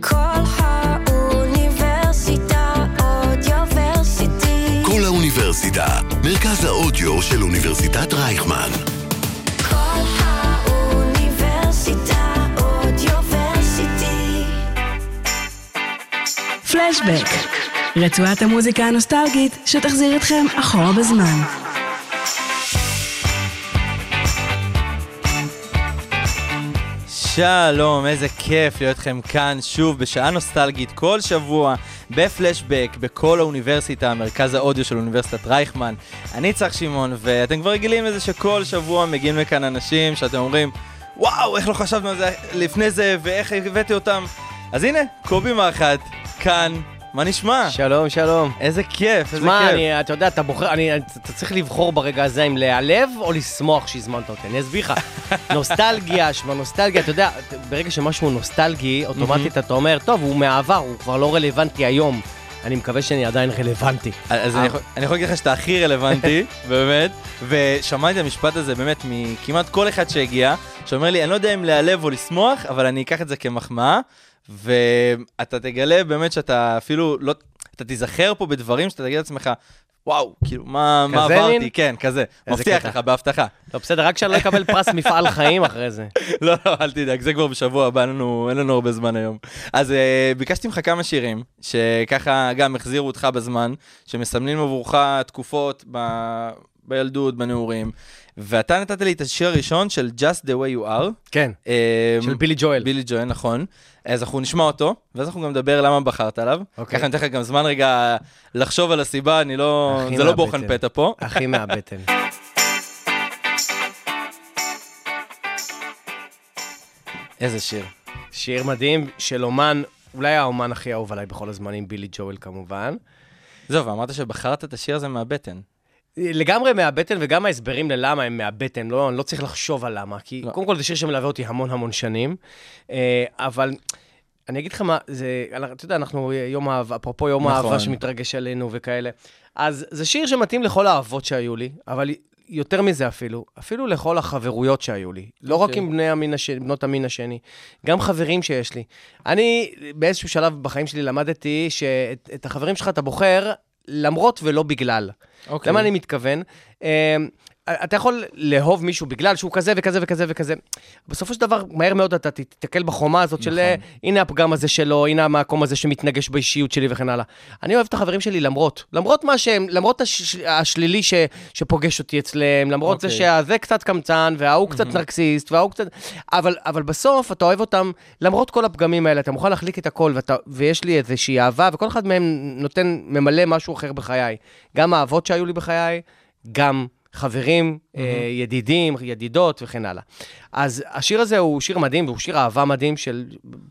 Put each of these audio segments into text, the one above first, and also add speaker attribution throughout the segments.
Speaker 1: כל האוניברסיטה אודיוורסיטי.
Speaker 2: כל האוניברסיטה, מרכז האודיו של אוניברסיטת רייכמן.
Speaker 1: כל האוניברסיטה אודיוורסיטי.
Speaker 3: פלשבק, רצועת המוזיקה הנוסטלגית שתחזיר אתכם אחורה בזמן.
Speaker 4: שלום, איזה כיף להיות איתכם כאן שוב בשעה נוסטלגית כל שבוע בפלשבק בכל האוניברסיטה, מרכז האודיו של אוניברסיטת רייכמן. אני צח שמעון, ואתם כבר רגילים לזה שכל שבוע מגיעים לכאן אנשים שאתם אומרים, וואו, איך לא חשבנו על זה לפני זה, ואיך הבאתי אותם. אז הנה, קובי מחט, כאן, מה נשמע?
Speaker 5: שלום, שלום.
Speaker 4: איזה כיף, איזה
Speaker 5: שמע,
Speaker 4: כיף.
Speaker 5: אני, אתה יודע, אתה בוחר, אני, אתה צריך לבחור ברגע הזה אם להיעלב או לשמוח שהזמנת אותי. אני אסביר לך. נוסטלגיה, שמע, נוסטלגיה, אתה יודע, ברגע שמשהו נוסטלגי, אוטומטית אתה אומר, טוב, הוא מהעבר, הוא כבר לא רלוונטי היום. אני מקווה שאני עדיין רלוונטי.
Speaker 4: אז
Speaker 5: אה.
Speaker 4: אני יכול- אני יכול להגיד לך שאתה הכי רלוונטי, באמת, ושמעתי את המשפט הזה באמת מכמעט כל אחד שהגיע, שאומר לי, אני לא יודע אם להיעלב או לשמוח, אבל אני אקח את זה כמחמאה, ואתה תגלה באמת שאתה אפילו לא, אתה תיזכר פה בדברים שאתה תגיד לעצמך, וואו, כאילו, מה מה עברתי?
Speaker 5: מין?
Speaker 4: כן, כזה. מבטיח
Speaker 5: קטע.
Speaker 4: לך, בהבטחה.
Speaker 5: לא, בסדר, רק שאני לא אקבל פרס מפעל חיים אחרי זה.
Speaker 4: לא, לא, אל תדאג, זה כבר בשבוע הבא, אין לנו, אין לנו הרבה זמן היום. אז uh, ביקשתי ממך כמה שירים, שככה גם החזירו אותך בזמן, שמסמנים עבורך תקופות ב... בילדות, בנעורים, ואתה נתת לי את השיר הראשון של Just the way you are.
Speaker 5: כן,
Speaker 4: אה,
Speaker 5: של בילי ג'ואל.
Speaker 4: בילי ג'ואל, נכון. אז אנחנו נשמע אותו, ואז אנחנו גם נדבר למה בחרת עליו.
Speaker 5: אוקיי.
Speaker 4: ככה אני אתן לך גם זמן רגע לחשוב על הסיבה, אני לא... זה לא בוחן. פתע פה.
Speaker 5: הכי מהבטן.
Speaker 4: איזה שיר.
Speaker 5: שיר מדהים של אומן, אולי האומן הכי אהוב עליי בכל הזמנים, בילי ג'ואל כמובן.
Speaker 4: זהו, ואמרת שבחרת את השיר הזה מהבטן.
Speaker 5: לגמרי מהבטן, וגם ההסברים ללמה הם מהבטן, לא, אני לא צריך לחשוב על למה, כי
Speaker 4: לא.
Speaker 5: קודם כל זה שיר שמלווה אותי המון המון שנים, אה, אבל אני אגיד לך מה, זה, אתה יודע, אנחנו יום האהבה, אפרופו יום
Speaker 4: נכון.
Speaker 5: האהבה שמתרגש עלינו וכאלה, אז זה שיר שמתאים לכל האהבות שהיו לי, אבל יותר מזה אפילו, אפילו לכל החברויות שהיו לי. לא רק
Speaker 4: אוקיי.
Speaker 5: עם בני המין השני, בנות המין השני, גם חברים שיש לי. אני באיזשהו שלב בחיים שלי למדתי שאת את החברים שלך אתה בוחר למרות ולא בגלל.
Speaker 4: אוקיי.
Speaker 5: למה אני מתכוון? אתה יכול לאהוב מישהו בגלל שהוא כזה וכזה וכזה וכזה. בסופו של דבר, מהר מאוד אתה תתקל בחומה הזאת של
Speaker 4: נכון.
Speaker 5: אה, הנה הפגם הזה שלו, הנה המקום הזה שמתנגש באישיות שלי וכן הלאה. אני אוהב את החברים שלי למרות, למרות מה שהם, למרות הש, השלילי ש, שפוגש אותי אצלם, למרות זה
Speaker 4: אוקיי.
Speaker 5: שזה קצת קמצן, וההוא קצת נרקסיסט, וההוא קצת... אבל, אבל בסוף אתה אוהב אותם, למרות כל הפגמים האלה, אתה מוכן להחליק את הכל, ואתה, ויש לי איזושהי אהבה, וכל אחד מהם נותן, ממלא משהו אחר בחיי. גם האהבות שהיו לי בחיי, גם חברים, אה, ידידים, ידידות וכן הלאה. אז השיר הזה הוא שיר מדהים, והוא שיר אהבה מדהים של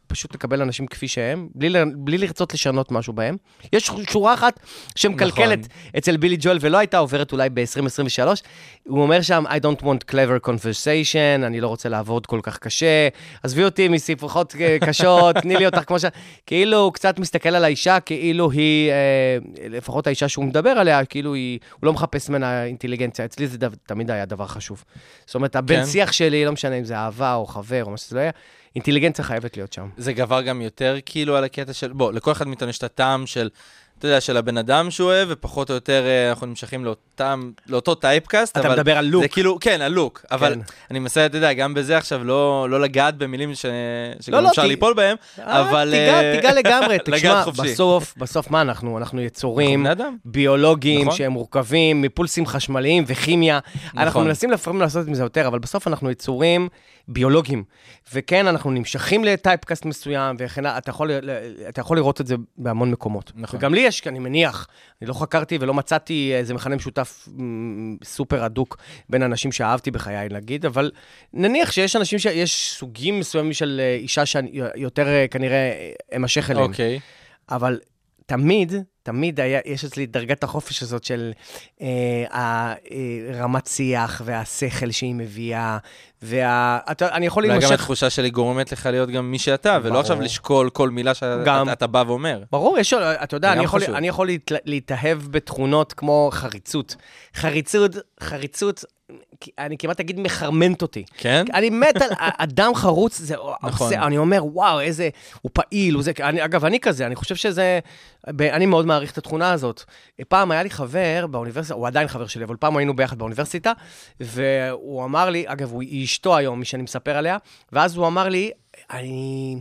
Speaker 5: פשוט לקבל אנשים כפי שהם, בלי, בלי לרצות לשנות משהו בהם. יש שורה אחת שמקלקלת
Speaker 4: נכון.
Speaker 5: אצל בילי ג'ואל ולא הייתה עוברת אולי ב-2023. הוא אומר שם, I don't want clever conversation, אני לא רוצה לעבוד כל כך קשה, עזבי אותי משיחות אה, קשות, תני לי אותך כמו ש... כאילו הוא קצת מסתכל על האישה, כאילו היא, אה, לפחות האישה שהוא מדבר עליה, כאילו היא, הוא לא מחפש ממנה אינטליגנציה. אצלי זה דו, תמיד היה דבר חשוב. זאת אומרת, הבן
Speaker 4: כן.
Speaker 5: שיח שלי, לא משנה אם זה אהבה או חבר או מה שזה לא יהיה, אינטליגנציה חייבת להיות שם.
Speaker 4: זה גבר גם יותר כאילו על הקטע של, בוא, לכל אחד מאיתנו יש את הטעם של, אתה יודע, של הבן אדם שהוא אוהב, ופחות או יותר אה, אנחנו נמשכים לאותם, לאותו טייפקאסט,
Speaker 5: אתה. מדבר על לוק.
Speaker 4: זה כאילו, כן, הלוק, אבל
Speaker 5: כן.
Speaker 4: אני מנסה, אתה יודע, גם בזה עכשיו לא, לא לגעת במילים ש... שגם
Speaker 5: לא, לא,
Speaker 4: אפשר
Speaker 5: ת-
Speaker 4: ליפול בהם, אבל...
Speaker 5: תיגע,
Speaker 4: אה,
Speaker 5: תיגע לגמרי. תשמע. בסוף, בסוף מה אנחנו? אנחנו יצורים
Speaker 4: אנחנו.
Speaker 5: ביולוגיים
Speaker 4: נכון.
Speaker 5: שהם מורכבים מפולסים חשמליים וכימיה. אנחנו
Speaker 4: נכון.
Speaker 5: מנסים לפעמים לעשות עם זה יותר, אבל בסוף אנחנו יצורים ביולוגיים. וכן, אנחנו נמשכים לטייפקאסט מסוים, וכן, הלאה. אתה יכול, אתה יכול לראות את זה בהמון מקומות.
Speaker 4: נכון.
Speaker 5: וגם לי יש, אני מניח, אני לא חקרתי ולא מצאתי איזה מכנה משותף סופר הדוק בין אנשים שאהבתי בחיי, נגיד, אבל נניח שיש אנשים, ש... יש סוגים מסוימים של אה, אישה שאני יותר אה, כנראה אה, אמשך אליהם.
Speaker 4: אוקיי.
Speaker 5: אבל תמיד, תמיד היה, יש אצלי את דרגת החופש הזאת של אה, הרמת שיח והשכל שהיא מביאה, וה... אתה, אני יכול
Speaker 4: אולי גם
Speaker 5: להימשך...
Speaker 4: התחושה שלי גורמת לך להיות גם מי שאתה, ולא
Speaker 5: ברור.
Speaker 4: עכשיו לשקול כל מילה
Speaker 5: גם.
Speaker 4: שאתה בא ואומר.
Speaker 5: ברור, יש, אתה יודע, אני יכול. אני יכול להת, להתאהב בתכונות כמו חריצות. חריצות, חריצות אני כמעט אגיד מחרמנת אותי.
Speaker 4: כן?
Speaker 5: אני מת על אדם חרוץ, זה,
Speaker 4: נכון.
Speaker 5: זה, אני אומר, וואו, איזה, הוא פעיל, הוא זה, אני, אגב, אני כזה, אני חושב שזה, אני מאוד מעריך את התכונה הזאת. פעם היה לי חבר באוניברסיטה, הוא עדיין חבר שלי, אבל פעם היינו ביחד באוניברסיטה, והוא אמר לי, אגב, הוא היא אשתו היום, מי שאני מספר עליה, ואז הוא אמר לי, אני...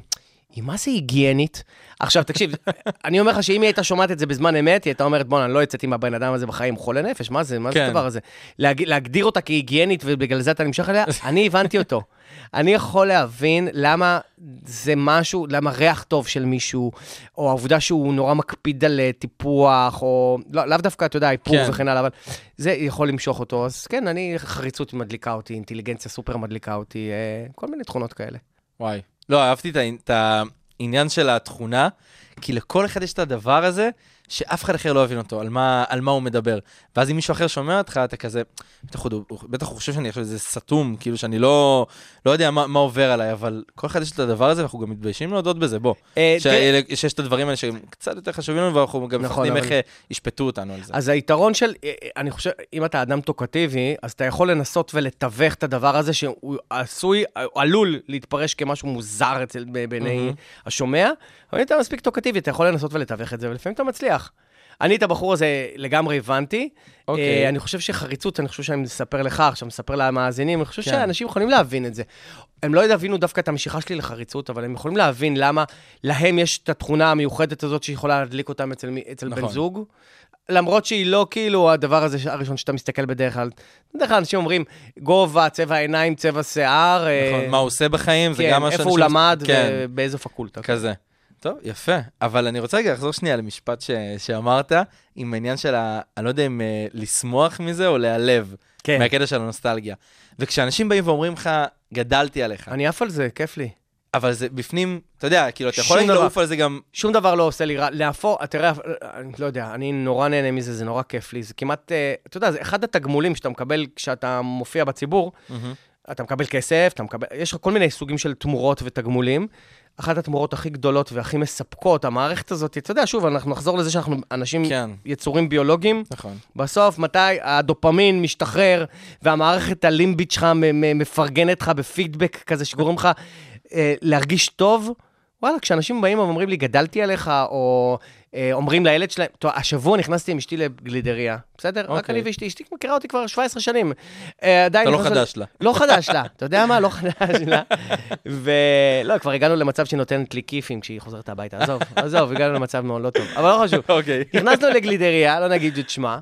Speaker 5: היא מה זה היגיינית? עכשיו, תקשיב, אני אומר לך שאם היא הייתה שומעת את זה בזמן אמת, היא הייתה אומרת, בואנה, אני לא יוצאת עם הבן אדם הזה בחיים, חולה נפש, מה זה? מה זה
Speaker 4: כן.
Speaker 5: הדבר הזה? להג... להגדיר אותה כהיגיינית ובגלל זה אתה נמשך אליה, אני הבנתי אותו. אני יכול להבין למה זה משהו, למה ריח טוב של מישהו, או העובדה שהוא נורא מקפיד על אה, טיפוח, או לא, לאו דווקא, אתה יודע, איפור
Speaker 4: כן.
Speaker 5: וכן הלאה, אבל זה יכול למשוך אותו. אז כן, אני, חריצות מדליקה אותי, אינטליגנציה סופר מדליקה אותי, אה, כל מיני תכונות כאלה.
Speaker 4: וואי. לא, אהבתי את העני- את העניין של התכונה, כי לכל אחד יש את הדבר הזה, שאף אחד אחר לא יבין אותו, על מה, על מה הוא מדבר. ואז אם מישהו אחר שומע אותך, אתה כזה, בטח הוא, בטח הוא חושב שאני עכשיו איזה סתום, כאילו שאני לא, לא יודע מה, מה עובר עליי, אבל כל אחד יש את הדבר הזה, ואנחנו גם מתביישים להודות בזה, בוא.
Speaker 5: אה,
Speaker 4: ש- שיש את הדברים האלה שהם קצת יותר חשובים לנו, ואנחנו גם
Speaker 5: נכון,
Speaker 4: מפחדים איך אה, ישפטו אותנו על זה.
Speaker 5: אז היתרון של, אה, אני חושב, אם אתה אדם טוקטיבי, אז אתה יכול לנסות ולתווך את הדבר הזה שהוא עשוי, עלול להתפרש כמשהו מוזר אצל, בעיני. השומע, אבל אם אתה מספיק טוקטיבי, אתה יכול לנסות ולתווך את זה, ולפעמים אתה מצליח. אני את הבחור הזה לגמרי הבנתי.
Speaker 4: אוקיי.
Speaker 5: אה, אני חושב שחריצות, אני חושב שאני מספר לך, עכשיו מספר למאזינים, אני חושב
Speaker 4: כן.
Speaker 5: שאנשים יכולים להבין את זה. הם לא יבינו דווקא את המשיכה שלי לחריצות, אבל הם יכולים להבין למה להם יש את התכונה המיוחדת הזאת שיכולה להדליק אותם אצל, אצל בן
Speaker 4: נכון.
Speaker 5: זוג. למרות שהיא לא כאילו הדבר הזה הראשון שאתה מסתכל בדרך כלל. בדרך כלל אנשים אומרים, גובה, צבע עיניים, צבע שיער. אה,
Speaker 4: נכון, מה הוא עושה בחיים, זה
Speaker 5: כן,
Speaker 4: גם מה
Speaker 5: איפה
Speaker 4: שאנשים...
Speaker 5: הוא למד
Speaker 4: כן.
Speaker 5: ובאיזו פקולטה.
Speaker 4: כזה. טוב, יפה. אבל אני רוצה רגע לחזור שנייה למשפט ש... שאמרת, עם העניין של ה... אני לא יודע אם uh, לשמוח מזה או להיעלב,
Speaker 5: כן.
Speaker 4: מהקטע של הנוסטלגיה. וכשאנשים באים ואומרים לך, גדלתי עליך,
Speaker 5: אני עף על זה, כיף לי.
Speaker 4: אבל זה בפנים, אתה יודע, כאילו, אתה יכול. לעוף על זה גם...
Speaker 5: שום דבר לא עושה לי רע. להפוך, תראה, אני לא יודע, אני נורא נהנה מזה, זה נורא כיף לי. זה כמעט, אה, אתה יודע, זה אחד התגמולים שאתה מקבל כשאתה מופיע בציבור. אתה מקבל כסף, אתה מקבל, יש לך כל מיני סוגים של תמורות ותגמולים. אחת התמורות הכי גדולות והכי מספקות, המערכת הזאת, אתה יודע, שוב, אנחנו נחזור לזה שאנחנו אנשים,
Speaker 4: כן.
Speaker 5: יצורים ביולוגיים.
Speaker 4: נכון.
Speaker 5: בסוף, מתי הדופמין משתחרר, והמערכת הלימבית שלך מפרגנת לך בפידבק כזה שגורם לך אה, להרגיש טוב, וואלה, כשאנשים באים ואומרים לי, גדלתי עליך, או אומרים לילד שלהם, טוב, השבוע נכנסתי עם אשתי לגלידריה, בסדר? רק
Speaker 4: אוקיי.
Speaker 5: אני ואשתי, אשתי מכירה אותי כבר 17 שנים. אה, עדיין
Speaker 4: אתה לא חדש לה.
Speaker 5: לא חדש לה, אתה יודע מה? לא חדש לה. ולא, כבר הגענו למצב שהיא נותנת לי כיפים כשהיא חוזרת הביתה. עזוב, עזוב, הגענו למצב מאוד לא טוב, אבל לא חשוב.
Speaker 4: אוקיי.
Speaker 5: נכנסנו לגלידריה, לא נגיד את שמה,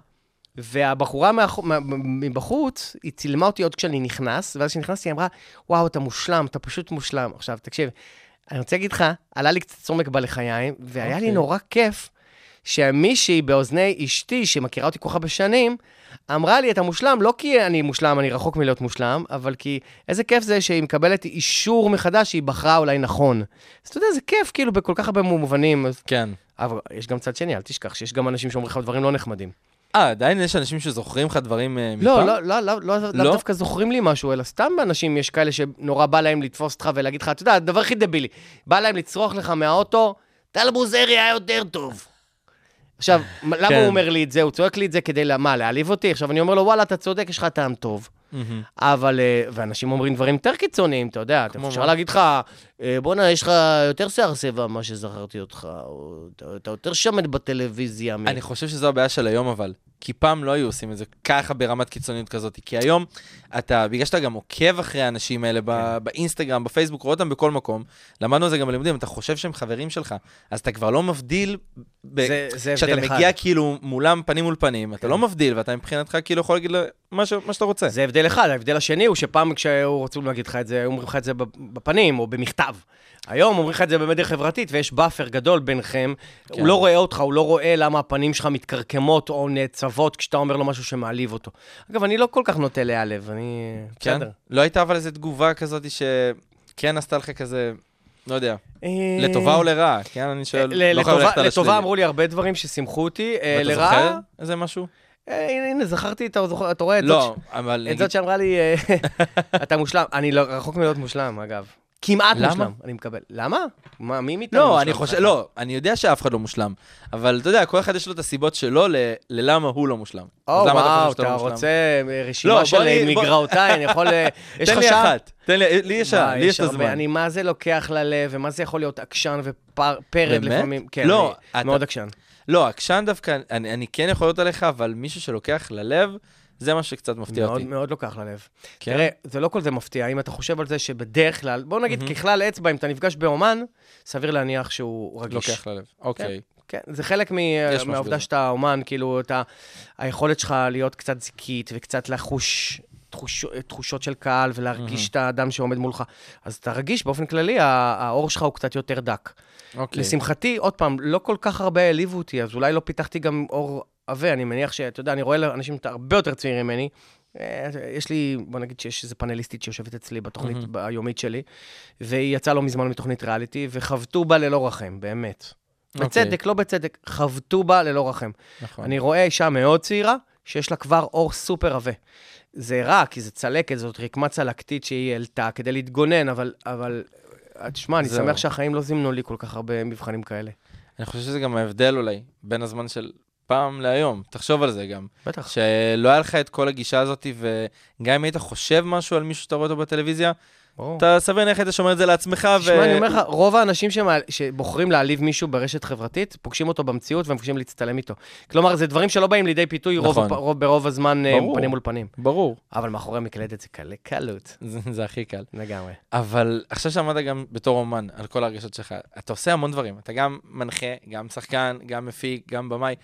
Speaker 5: והבחורה מאח- מבחוץ, היא צילמה אותי עוד כשאני נכנס, ואז כשנכנסתי היא אמרה, וואו, אתה מושלם, אתה פשוט מושלם. עכשיו, תקשיב, אני רוצה להגיד לך, עלה לי קצת צומק בלחיים, והיה לי
Speaker 4: אוקיי.
Speaker 5: נורא כיף שמישהי באוזני אשתי, שמכירה אותי כל כך הרבה שנים, אמרה לי, אתה מושלם, לא כי אני מושלם, אני רחוק מלהיות מושלם, אבל כי איזה כיף זה שהיא מקבלת אישור מחדש שהיא בחרה אולי נכון. אז אתה יודע, זה כיף, כאילו, בכל כך הרבה מובנים.
Speaker 4: כן.
Speaker 5: אבל יש גם צד שני, אל תשכח שיש גם אנשים שאומרים לך דברים לא נחמדים.
Speaker 4: אה, עדיין יש אנשים שזוכרים לך דברים אה, מפעם?
Speaker 5: לא, לא, לא, לא, לא,
Speaker 4: לא?
Speaker 5: לא דווקא זוכרים לי משהו, אלא סתם אנשים, יש כאלה שנורא בא להם לתפוס אותך ולהגיד לך, אתה יודע, הדבר הכי דבילי, בא להם לצרוח לך מהאוטו, טל בוזרי היה יותר טוב. עכשיו, למה
Speaker 4: כן.
Speaker 5: הוא אומר לי את זה? הוא צועק לי את זה כדי, מה, להעליב אותי? עכשיו, אני אומר לו, וואלה, אתה צודק, יש לך טעם טוב.
Speaker 4: מהמם.
Speaker 5: אבל, אה, ואנשים אומרים דברים יותר קיצוניים, אתה יודע, אפשר? להגיד לך, אה, בואנה, יש לך יותר שיער שיבה ממה שזכרתי אותך, או אתה- יותר שמן בטלוויזיה.
Speaker 4: אני חושב שזו הבעיה של היום אבל. כי פעם לא היו עושים את זה ככה ברמת קיצוניות כזאת. כי היום, אתה, בגלל שאתה גם עוקב אחרי האנשים האלה ב- באינסטגרם, בפייסבוק, רואה אותם בכל מקום, למדנו את זה גם בלימודים, אתה חושב שהם חברים שלך, אז אתה כבר לא מבדיל, כשאתה. מגיע כאילו מולם פנים מול פנים, אתה לא מבדיל, ואתה מבחינתך כאילו יכול להגיד לו מה ש- מה שאתה רוצה.
Speaker 5: זה הבדל אחד, ההבדל השני הוא שפעם כשהיו רוצים להגיד לך את זה, היו אומרים לך את זה בפנים או במכתב. היום אומרים לך את זה במדיה חברתית, ויש buffer גדול ביניכם.
Speaker 4: כן.
Speaker 5: הוא לא רואה אותך, הוא לא רואה למה הפנים שלך מתכרכמות או נעצבות כשאתה אומר לו משהו שמעליב אותו. אגב, אני לא כל כך נוטה להיעלב, אני...
Speaker 4: כן?
Speaker 5: בסדר.
Speaker 4: לא הייתה אבל איזו תגובה כזאת שכן עשתה לך כזה, לא יודע,
Speaker 5: אה,
Speaker 4: לטובה או לרעה? כן, אני שואל, לא חייב
Speaker 5: לטובה-
Speaker 4: ללכת על
Speaker 5: לטובה
Speaker 4: השלילי.
Speaker 5: אמרו לי הרבה דברים ששימחו אותי, אה,
Speaker 4: ואתה
Speaker 5: לרעה...
Speaker 4: זוכר איזה משהו?
Speaker 5: אה, הנה, הנה, זכרתי, אתה זוכר- אתה רואה את זאת
Speaker 4: לא, אבל
Speaker 5: את
Speaker 4: נגיד,
Speaker 5: זאת שאמרה לי, אה, אתה מושלם. אני לא- רחוק מלהיות מושלם, אגב. כמעט
Speaker 4: למה?
Speaker 5: מושלם, אני מקבל. למה? מה, מי מאיתנו
Speaker 4: לא,
Speaker 5: מושלם?
Speaker 4: אני חושב? לא, אני יודע שאף אחד לא מושלם, אבל אתה יודע, כל אחד יש לו את הסיבות שלו ל- ללמה הוא לא מושלם.
Speaker 5: או,
Speaker 4: אתה
Speaker 5: וואו,
Speaker 4: חושב שאתה
Speaker 5: אתה
Speaker 4: לא?
Speaker 5: רוצה אה,
Speaker 4: לא,
Speaker 5: רשימה
Speaker 4: בוא
Speaker 5: של
Speaker 4: בוא-
Speaker 5: מגרעותיי, אני יכול... יש לך שעה?
Speaker 4: תן לי, לי יש לי יש את. הזמן.
Speaker 5: אני מה זה לוקח ללב, ומה זה יכול להיות עקשן ופרד
Speaker 4: באמת?
Speaker 5: לפעמים. כן,
Speaker 4: לא, אתה-
Speaker 5: מאוד עקשן.
Speaker 4: לא, עקשן דווקא, אני, אני כן יכול להיות עליך, אבל מישהו שלוקח ללב, זה מה שקצת מפתיע
Speaker 5: מאוד
Speaker 4: אותי.
Speaker 5: מאוד לוקח ללב.
Speaker 4: כן?
Speaker 5: תראה, זה לא כזה מפתיע, אם אתה חושב על זה שבדרך כלל, בוא נגיד ככלל אצבע, אם אתה נפגש באומן, סביר להניח שהוא רגיש.
Speaker 4: לוקח ללב, אוקיי.
Speaker 5: כן, זה חלק מ- מהעובדה. שאתה אומן, כאילו, אתה, היכולת שלך להיות קצת זיקית וקצת לחוש תחוש, תחושות של קהל ולהרגיש את האדם שעומד מולך. אז אתה רגיש, באופן כללי, האור שלך הוא קצת יותר דק.
Speaker 4: אוקיי.
Speaker 5: לשמחתי, עוד פעם, לא כל כך הרבה העליבו אותי, אז אולי לא פיתחתי גם אור עבה. אני מניח שאתה יודע, אני רואה אנשים הרבה יותר צעירים ממני. אה, יש לי, בוא נגיד שיש איזו פאנליסטית שיושבת אצלי בתוכנית היומית שלי, והיא יצאה לא מזמן מתוכנית ריאליטי, וחבטו בה ללא רחם, באמת.
Speaker 4: אוקיי.
Speaker 5: בצדק, לא בצדק, חבטו בה ללא רחם.
Speaker 4: נכון.
Speaker 5: אני רואה אישה מאוד צעירה, שיש לה כבר אור סופר עבה. זה רע, כי זה צלקת, זאת רקמה צלקתית שהיא העלתה כדי להתגונן, אבל, אבל, אה, תשמע, אני. שמח שהחיים לא זימנו לי כל כך הרבה מבחנים כאלה.
Speaker 4: אני חושב שזה גם ההבדל אולי, בין הזמן של פעם להיום. תחשוב על זה גם.
Speaker 5: בטח.
Speaker 4: שלא היה לך את כל הגישה הזאת, וגם אם היית חושב משהו על מישהו שאתה רואה אותו בטלוויזיה,
Speaker 5: ברור.
Speaker 4: אתה סביר להניח היית שומר את זה לעצמך, ו...
Speaker 5: תשמע, אני אומר לך, רוב האנשים שמע- שבוחרים להעליב מישהו ברשת חברתית, פוגשים אותו במציאות פוגשים להצטלם איתו. כלומר, זה דברים שלא באים לידי פיתוי רוב,
Speaker 4: נכון.
Speaker 5: הפ- רוב, ברוב הזמן אה,
Speaker 4: ברור.
Speaker 5: פנים מול פנים.
Speaker 4: ברור.
Speaker 5: אבל מאחורי מקלדת זה קל, קלות.
Speaker 4: זה, זה הכי קל.
Speaker 5: לגמרי.
Speaker 4: אבל עכשיו שעמדת גם בתור אומן על כל הרגשות שלך, אתה עושה המון דברים. אתה גם מנחה, גם שחקן, גם מפיק, גם במאי.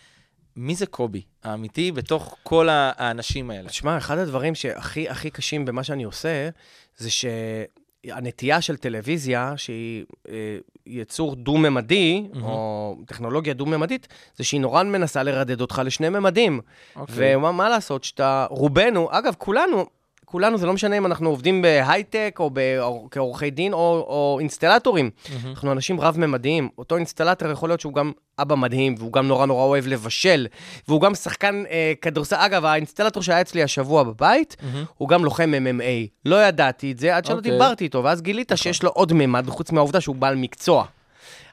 Speaker 4: מי זה קובי האמיתי בתוך כל האנשים האלה?
Speaker 5: תשמע, אחד הדברים שהכי הכי קשים במה שאני עושה, זה שהנטייה של טלוויזיה, שהיא אה, יצור דו-ממדי,
Speaker 4: מהמם.
Speaker 5: או טכנולוגיה דו-ממדית, זה שהיא נורא מנסה לרדד אותך לשני ממדים.
Speaker 4: אוקיי.
Speaker 5: ומה מה לעשות, שאתה, רובנו, אגב, כולנו, כולנו, זה לא משנה אם אנחנו עובדים בהייטק, או כעורכי דין, או, או אינסטלטורים.
Speaker 4: מהמם.
Speaker 5: אנחנו אנשים רב-ממדיים. אותו אינסטלטור יכול להיות שהוא גם אבא מדהים, והוא גם נורא נורא אוהב לבשל, והוא גם שחקן אה, כדורסל. אגב, האינסטלטור שהיה אצלי השבוע בבית,
Speaker 4: מהמם.
Speaker 5: הוא גם לוחם MMA. לא ידעתי את זה עד שלא
Speaker 4: אוקיי.
Speaker 5: דיברתי איתו, ואז גילית שיש לו עוד ממד, חוץ מהעובדה שהוא בעל מקצוע.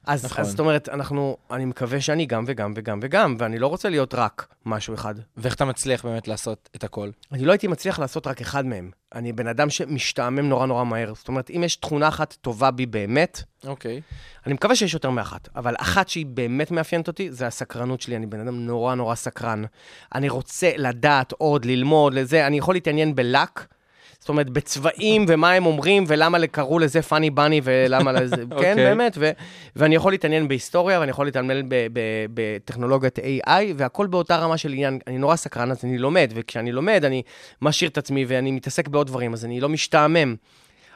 Speaker 5: אז,
Speaker 4: נכון.
Speaker 5: אז זאת אומרת, אנחנו, אני מקווה שאני גם וגם וגם וגם, ואני לא רוצה להיות רק משהו אחד.
Speaker 4: ואיך אתה מצליח באמת לעשות את הכל?
Speaker 5: אני לא הייתי מצליח לעשות רק אחד מהם. אני בן אדם שמשתעמם נורא נורא מהר. זאת אומרת, אם יש תכונה אחת טובה בי באמת,
Speaker 4: אוקיי.
Speaker 5: אני מקווה שיש יותר מאחת, אבל אחת שהיא באמת מאפיינת אותי, זה הסקרנות שלי. אני בן אדם נורא נורא סקרן. אני רוצה לדעת עוד, ללמוד, לזה. אני יכול להתעניין בלק. זאת אומרת, בצבעים ומה הם אומרים, ולמה קראו לזה פאני בני, ולמה לזה, כן,
Speaker 4: אוקיי.
Speaker 5: באמת, ו- ואני יכול להתעניין בהיסטוריה, ואני יכול להתעניין ב- ב- בטכנולוגיית AI, והכל באותה רמה של עניין. אני נורא סקרן, אז אני לומד, וכשאני לומד, אני משאיר את עצמי, ואני מתעסק בעוד דברים, אז אני לא משתעמם.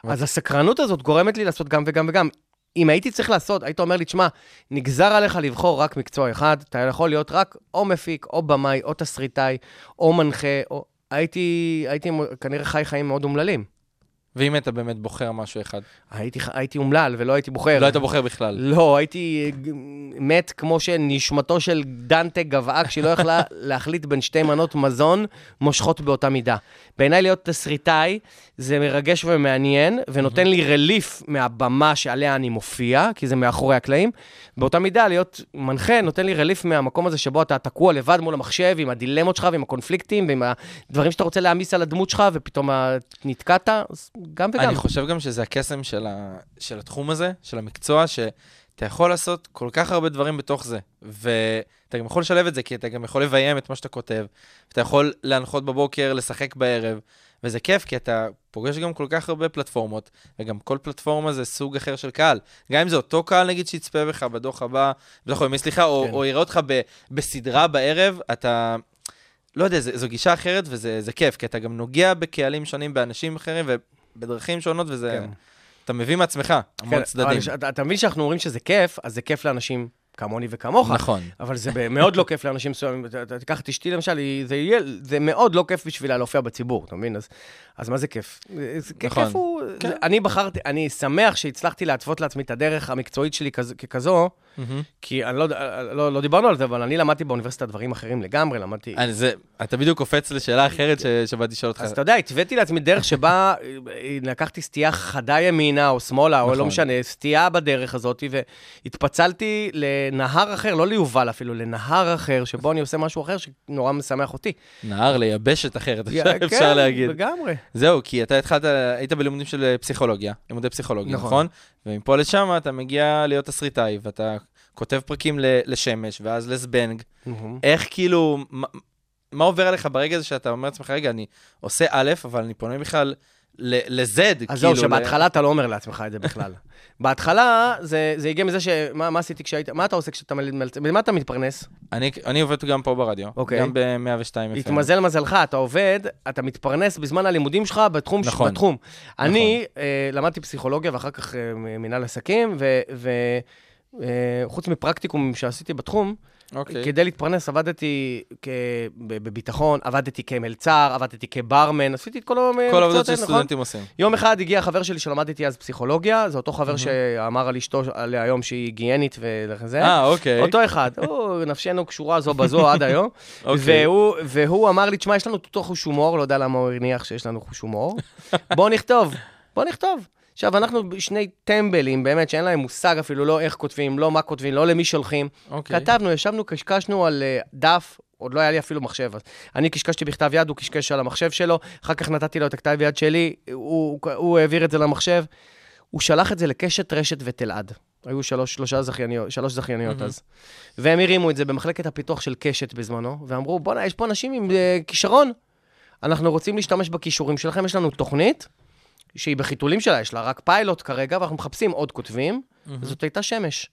Speaker 5: אז הסקרנות הזאת גורמת לי לעשות גם וגם וגם. אם הייתי צריך לעשות, היית אומר לי, תשמע, נגזר עליך לבחור רק מקצוע אחד, אתה יכול להיות רק או מפיק, או במאי, או תסריטאי, או מנחה, או... הייתי, הייתי כנראה חי חיים מאוד אומללים.
Speaker 4: ואם אתה באמת בוחר משהו אחד?
Speaker 5: הייתי, הייתי אומלל ולא הייתי בוחר.
Speaker 4: לא היית בוחר בכלל.
Speaker 5: לא, הייתי אה, מת כמו שנשמתו של דנטה גבעה כשהיא לא יכלה להחליט בין שתי מנות מזון מושכות באותה מידה. בעיניי להיות תסריטאי זה מרגש ומעניין, ונותן לי רליף מהבמה שעליה אני מופיע, כי זה מאחורי הקלעים. באותה מידה להיות מנחה נותן לי רליף מהמקום הזה שבו אתה תקוע לבד מול המחשב, עם הדילמות שלך ועם הקונפליקטים ועם הדברים שאתה רוצה להעמיס על הדמות שלך, ופתאום נתקעת, אז גם וגם.
Speaker 4: אני חושב גם שזה הקסם של, ה... של התחום הזה, של המקצוע, שאתה יכול לעשות כל כך הרבה דברים בתוך זה. ואתה גם יכול לשלב את זה, כי אתה גם יכול לביים את מה שאתה כותב, אתה יכול להנחות בבוקר, לשחק בערב, וזה כיף, כי אתה פוגש גם כל כך הרבה פלטפורמות, וגם כל פלטפורמה זה סוג אחר של קהל. גם אם זה אותו קהל, נגיד, שיצפה בך בדוח הבא, בדוח היומי, סליחה, או,
Speaker 5: כן.
Speaker 4: או יראה אותך ב... בסדרה בערב, אתה... לא יודע, זו, זו גישה אחרת וזה זה כיף, כי אתה גם נוגע בקהלים שונים, באנשים אחרים ובדרכים שונות, וזה...
Speaker 5: כן.
Speaker 4: אתה מביא מעצמך המון
Speaker 5: כן,
Speaker 4: צדדים.
Speaker 5: אבל אתה, אתה מבין שאנחנו אומרים שזה כיף, אז זה כיף לאנשים כמוני וכמוך.
Speaker 4: נכון.
Speaker 5: אבל זה מאוד לא כיף לאנשים מסוימים. תיקח את אשתי למשל, היא- זה יהיה, זה מאוד לא כיף בשבילה להופיע בציבור, אתה מבין? אז, אז מה זה כיף? זה כיף
Speaker 4: נכון.
Speaker 5: הוא...
Speaker 4: כן.
Speaker 5: אני בחרתי, אני שמח שהצלחתי להתוות לעצמי את הדרך המקצועית שלי כז, ככזו, כי אני לא, יודע- לא, לא דיברנו על זה, אבל אני למדתי באוניברסיטה דברים אחרים לגמרי, למדתי...
Speaker 4: אני- זה- אתה בדיוק קופץ לשאלה אחרת ש- שבאתי לשאול אותך.
Speaker 5: אז אתה יודע, התוויתי לעצמי דרך שבה אה, לקחתי סטייה חדה ימינה או שמאלה, או
Speaker 4: נכון.
Speaker 5: לא משנה, סטייה בדרך הזאת, והתפצלתי לנהר אחר, לא ליובל אפילו, לנהר אחר, שבו אני עושה משהו אחר שנורא משמח אותי.
Speaker 4: נהר ליבשת אחרת, אפשר-
Speaker 5: כן,
Speaker 4: להגיד.
Speaker 5: לגמרי.
Speaker 4: זהו, כי אתה התחלת, היית בלימודים של אה, פסיכולוגיה, לימודי פסיכולוגיה,
Speaker 5: נכון.
Speaker 4: נכון? ומפה לשם אתה מגיע להיות תסריטאי, ואתה כותב פרקים ל- לשמש, ואז לזבנג.
Speaker 5: מהמם.
Speaker 4: איך כאילו, מה- מה עובר עליך ברגע הזה שאתה אומר לעצמך, רגע, אני עושה א', אבל אני פונה בכלל ל-Z, כאילו...
Speaker 5: אז זהו, שבהתחלה אתה לא אומר לעצמך את זה בכלל. בהתחלה, זה זה הגיע מזה ש... מה מה עשיתי כשהיית... מה אתה עושה כשאתה מלצ... במה אתה מתפרנס?
Speaker 4: אני, אני עובד גם פה ברדיו,
Speaker 5: אוקיי.
Speaker 4: גם ב-102 FM.
Speaker 5: התמזל מזלך, אתה עובד, אתה מתפרנס בזמן הלימודים שלך בתחום.
Speaker 4: נכון.
Speaker 5: בתחום. אני אה, למדתי פסיכולוגיה ואחר כך אה, מנהל עסקים, וחוץ מפרקטיקום שעשיתי בתחום,
Speaker 4: אוקיי.
Speaker 5: כדי להתפרנס עבדתי כ- בביטחון, עבדתי כמלצר, עבדתי כברמן, עשיתי את כל המקצועות
Speaker 4: כל העבודות
Speaker 5: האלה, נכון?
Speaker 4: שסטודנטים עושים.
Speaker 5: יום אחד הגיע חבר שלי שלמד איתי אז פסיכולוגיה, זה אותו חבר שאמר על אשתו עליה היום שהיא היגיינית וזה.
Speaker 4: אה, אוקיי.
Speaker 5: אותו אחד, הוא, נפשנו קשורה זו בזו עד היום.
Speaker 4: אוקיי.
Speaker 5: והוא, והוא אמר לי, תשמע, יש לנו אותו חוש הומור, לא יודע למה הוא הניח שיש לנו חוש הומור. בוא נכתוב, בוא נכתוב. עכשיו, אנחנו שני טמבלים, באמת, שאין להם מושג אפילו לא איך כותבים, לא מה כותבים, לא למי שולחים.
Speaker 4: אוקיי.
Speaker 5: כתבנו, ישבנו, קשקשנו על אה, דף, עוד לא היה לי אפילו מחשב. אז אני קשקשתי בכתב יד, הוא קשקש על המחשב שלו, אחר כך נתתי לו את הכתב יד שלי, הוא, הוא העביר את זה למחשב. הוא שלח את זה לקשת, רשת ותלעד. היו שלוש, שלושה זכייניות, שלוש זכייניות אז. והם הרימו את זה במחלקת הפיתוח של קשת בזמנו, ואמרו, בואנה, יש פה אנשים עם uh, כישרון. אנחנו רוצים להשתמש בכישורים שלכם, יש לנו תוכנית שהיא בחיתולים שלה, יש לה רק פיילוט כרגע, ואנחנו מחפשים עוד כותבים, וזאת הייתה שמש.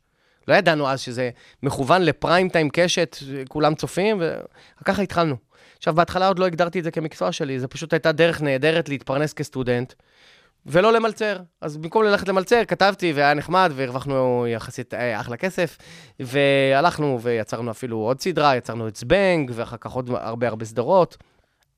Speaker 5: לא ידענו אז שזה מכוון לפריים טיים קשת, כולם צופים, וככה התחלנו. עכשיו, בהתחלה עוד לא הגדרתי את זה כמקצוע שלי, זה פשוט הייתה דרך נהדרת להתפרנס כסטודנט, ולא למלצר. אז במקום ללכת למלצר, כתבתי, והיה נחמד, והרווחנו יחסית אה, אחלה כסף, והלכנו ויצרנו אפילו עוד סדרה, יצרנו את זבנג, ואחר כך עוד הרבה הרבה סדרות.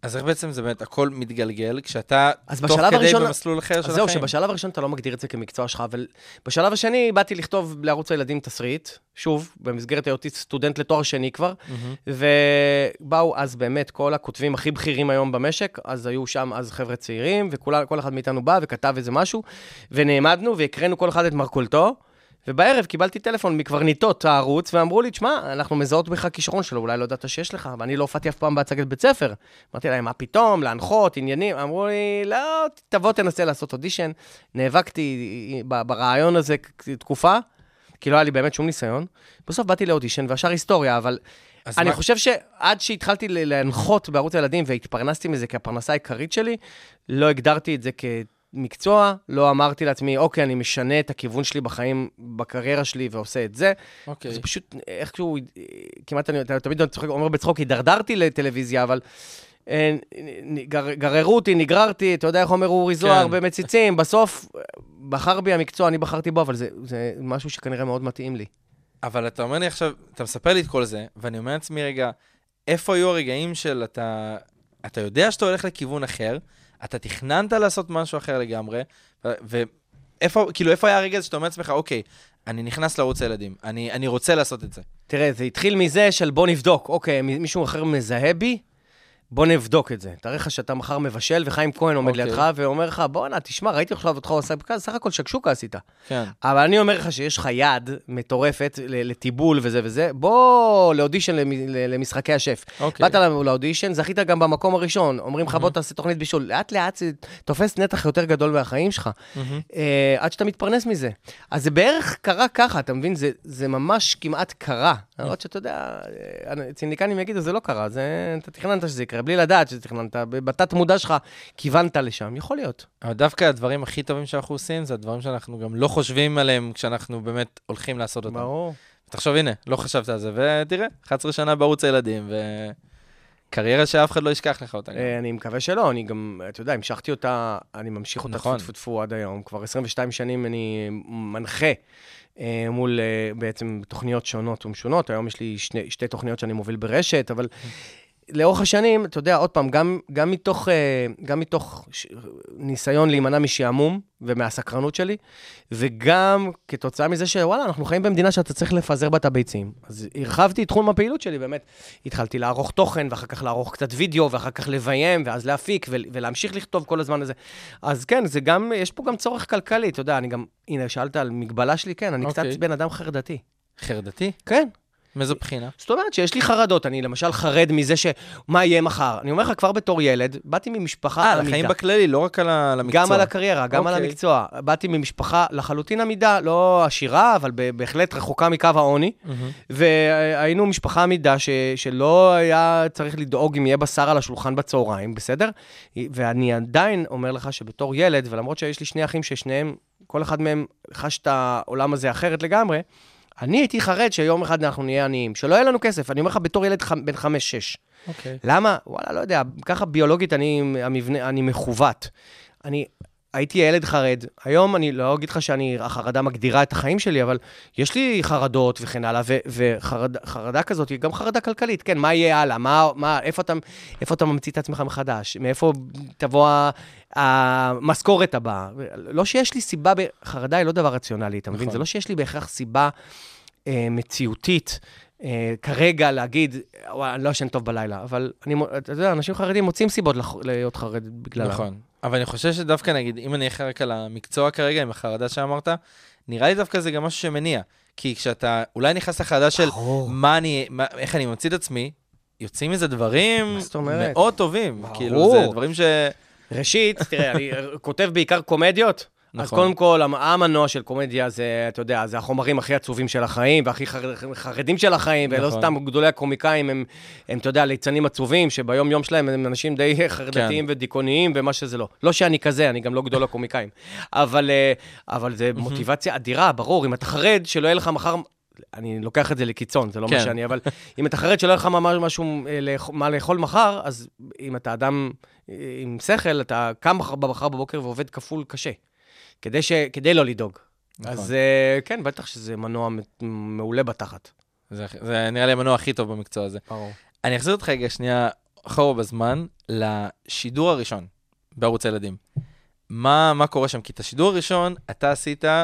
Speaker 4: אז איך בעצם זה באמת, הכל מתגלגל, כשאתה תוך כדי
Speaker 5: הראשון-
Speaker 4: במסלול אחר של
Speaker 5: אז
Speaker 4: החיים?
Speaker 5: זהו, שבשלב הראשון אתה לא מגדיר את זה כמקצוע שלך, אבל בשלב השני באתי לכתוב לערוץ הילדים תסריט, שוב, במסגרת היותי סטודנט לתואר שני כבר, ובאו אז באמת כל הכותבים הכי בכירים היום במשק, אז היו שם אז חבר'ה צעירים, וכל אחד מאיתנו בא וכתב איזה משהו, ונעמדנו והקראנו כל אחד את מרכולתו. ובערב קיבלתי טלפון מקברניטות הערוץ, ואמרו לי, תשמע, אנחנו מזהות בך כישרון שלו, אולי לא ידעת שיש לך, ואני לא הופעתי אף פעם בהצגת בית ספר. אמרתי להם, מה פתאום, להנחות, עניינים? אמרו לי, לא, תבוא, תנסה לעשות אודישן. נאבקתי ברעיון הזה כ- תקופה, כי לא היה לי באמת שום ניסיון. בסוף באתי לאודישן, והשאר היסטוריה, אבל אני
Speaker 4: מה-
Speaker 5: חושב שעד שהתחלתי להנחות בערוץ הילדים והתפרנסתי מזה כפרנסה העיקרית שלי, לא הגדרתי את זה כמקצוע, לא אמרתי לעצמי, אוקיי, אני משנה את הכיוון שלי בחיים, בקריירה שלי ועושה את זה.
Speaker 4: אוקיי.
Speaker 5: זה פשוט איכשהו, כמעט אני אתה תמיד צוחק- אומר בצחוק, הידרדרתי לטלוויזיה, אבל אה, גר- גררו אותי, נגררתי, אתה יודע איך אומר אורי זוהר
Speaker 4: כן.
Speaker 5: במציצים, בסוף אה, בחר בי המקצוע, אני בחרתי בו, אבל זה, זה משהו שכנראה מאוד מתאים לי.
Speaker 4: אבל אתה אומר לי עכשיו, אתה מספר לי את כל זה, ואני אומר לעצמי, רגע, איפה היו הרגעים של אתה, אתה יודע שאתה הולך לכיוון אחר, אתה תכננת לעשות משהו אחר לגמרי, ואיפה, כאילו, איפה היה הרגע הזה שאתה אומר לעצמך, אוקיי, אני נכנס לערוץ הילדים, אני, אני רוצה לעשות את זה.
Speaker 5: תראה, זה התחיל מזה של בוא נבדוק, אוקיי, מישהו אחר מזהה בי, בוא נבדוק את זה. תאר לך שאתה מחר מבשל, וחיים כהן עומד
Speaker 4: אוקיי.
Speaker 5: לידך ואומר לך, בואנה, תשמע, ראיתי עכשיו אותך עושה פקס, סך הכל שקשוקה עשית.
Speaker 4: כן.
Speaker 5: אבל אני אומר לך שיש לך יד מטורפת לטיבול וזה וזה, בוא לאודישן למשחקי השף.
Speaker 4: אוקיי.
Speaker 5: באת לא- לאודישן, זכית גם במקום הראשון, אומרים לך בוא תעשה תוכנית בישול, לאט לאט זה תופס נתח יותר גדול מהחיים שלך, אה, עד שאתה מתפרנס מזה. אז זה בערך קרה ככה, אתה מבין? זה, זה ממש כמעט קרה. למרות שאתה יודע, אה, ציניקנים יגידו, זה לא קרה, זה, אתה תכננת שזה יקרה, בלי לדעת שזה תכננת, בתת מודע שלך כיוונת לשם, יכול להיות.
Speaker 4: אבל דווקא הדברים הכי טובים שאנחנו עושים, זה הדברים שאנחנו גם לא חושבים עליהם כשאנחנו באמת הולכים לעשות אותם.
Speaker 5: ברור.
Speaker 4: תחשוב, הנה, לא חשבת על זה, ותראה, 11 שנה בערוץ הילדים, קריירה שאף אחד לא ישכח לך אותה.
Speaker 5: אה, אני מקווה שלא, אני גם, אתה יודע, המשכתי אותה, אני ממשיך אותה
Speaker 4: נכון.
Speaker 5: טפו טפו טפו עד היום. כבר 22 שנים אני מנחה אה, מול אה, בעצם תוכניות שונות ומשונות. היום יש לי שני, שתי תוכניות שאני מוביל ברשת, אבל לאורך השנים, אתה יודע, עוד פעם, גם, גם מתוך, אה, גם מתוך ש... ניסיון להימנע משעמום ומהסקרנות שלי, וגם כתוצאה מזה שוואלה, אנחנו חיים במדינה שאתה צריך לפזר בה את הביצים. אז הרחבתי את תחום הפעילות שלי, באמת. התחלתי לערוך תוכן, ואחר כך לערוך קצת וידאו, ואחר כך לביים, ואז להפיק, ו- ולהמשיך לכתוב כל הזמן הזה. אז כן, זה גם, יש פה גם צורך כלכלי, אתה יודע, אני גם, הנה, שאלת על מגבלה שלי, כן, אני
Speaker 4: אוקיי.
Speaker 5: קצת בן אדם חרדתי.
Speaker 4: חרדתי?
Speaker 5: כן,
Speaker 4: מאיזו בחינה?
Speaker 5: זאת אומרת שיש לי חרדות, אני למשל חרד מזה ש... מה יהיה מחר? אני אומר לך, כבר בתור ילד, באתי ממשפחה
Speaker 4: אה,
Speaker 5: עמידה.
Speaker 4: לחיים בכללי, לא רק על על המקצוע.
Speaker 5: גם על הקריירה, גם על
Speaker 4: אוקיי.
Speaker 5: המקצוע. באתי ממשפחה לחלוטין עמידה, לא עשירה, אבל בהחלט רחוקה מקו העוני.
Speaker 4: מהמם.
Speaker 5: והיינו משפחה עמידה ש, שלא היה צריך לדאוג אם יהיה בשר על השולחן בצהריים, בסדר? ואני עדיין אומר לך שבתור ילד, ולמרות שיש לי שני אחים ששניהם, כל אחד מהם חש את העולם הזה אחרת לגמרי, אני הייתי חרד שיום אחד אנחנו נהיה עניים, שלא יהיה לנו כסף. אני אומר לך, בתור ילד ח... בן חמש-שש.
Speaker 4: אוקיי.
Speaker 5: למה? וואלה, לא יודע, ככה ביולוגית אני, המבנה, אני מכוות. אני הייתי ילד חרד, היום אני לא אגיד לך שאני, החרדה מגדירה את החיים שלי, אבל יש לי חרדות וכן הלאה, וחרדה כזאת היא גם חרדה כלכלית, כן, מה יהיה הלאה? מה, מה, איפה, אתה, איפה אתה ממציא את עצמך מחדש? מאיפה תבוא המשכורת הבאה? לא שיש לי סיבה, חרדה היא לא דבר רציונלי, אתה מבין?
Speaker 4: נכון.
Speaker 5: זה לא שיש לי בהכרח סיבה אה, מציאותית. אה, כרגע להגיד, וואי, אני לא ישן טוב בלילה, אבל אני, אתה יודע, אנשים חרדים מוצאים סיבות לח- להיות חרד בגללם.
Speaker 4: נכון. אבל אני חושב שדווקא, נגיד, אם אני אלך רק על המקצוע כרגע, עם החרדה שאמרת, נראה לי דווקא זה גם משהו שמניע. כי כשאתה אולי נכנס לחרדה של. מה אני, מה, איך אני ממציא את עצמי, יוצאים מזה דברים? מאוד טובים.
Speaker 5: ברור.
Speaker 4: כאילו, זה דברים ש...
Speaker 5: ראשית, תראה, אני כותב בעיקר קומדיות. אז
Speaker 4: נכון.
Speaker 5: קודם כל, המ- המנוע של קומדיה זה, אתה יודע, זה החומרים הכי עצובים של החיים והכי חר- חרדים של החיים, ולא
Speaker 4: נכון.
Speaker 5: סתם גדולי הקומיקאים הם, הם, אתה יודע, ליצנים עצובים, שביום-יום שלהם הם אנשים די חרדתיים
Speaker 4: כן.
Speaker 5: ודיכאוניים ומה שזה לא. לא שאני כזה, אני גם לא גדול הקומיקאים. אבל, אה, אבל זה מוטיבציה אדירה, ברור, אם אתה חרד שלא יהיה לך מחר... אני לוקח את זה לקיצון, זה לא
Speaker 4: כן.
Speaker 5: מה שאני, אבל אם אתה חרד שלא יהיה לך משהו אה, מה לאכול מחר, אז אם אתה אדם אה, עם שכל, אתה קם מחר בבוקר ועובד כפול קשה, כדי, ש... כדי לא לדאוג.
Speaker 4: נכון.
Speaker 5: אז אה, כן, בטח שזה מנוע מעולה בתחת.
Speaker 4: זה, זה נראה לי המנוע הכי טוב במקצוע הזה.
Speaker 5: ברור.
Speaker 4: אני אחזיר אותך רגע שנייה אחורה בזמן, לשידור הראשון בערוץ הילדים. מה, מה קורה שם? כי את השידור הראשון אתה עשית אה,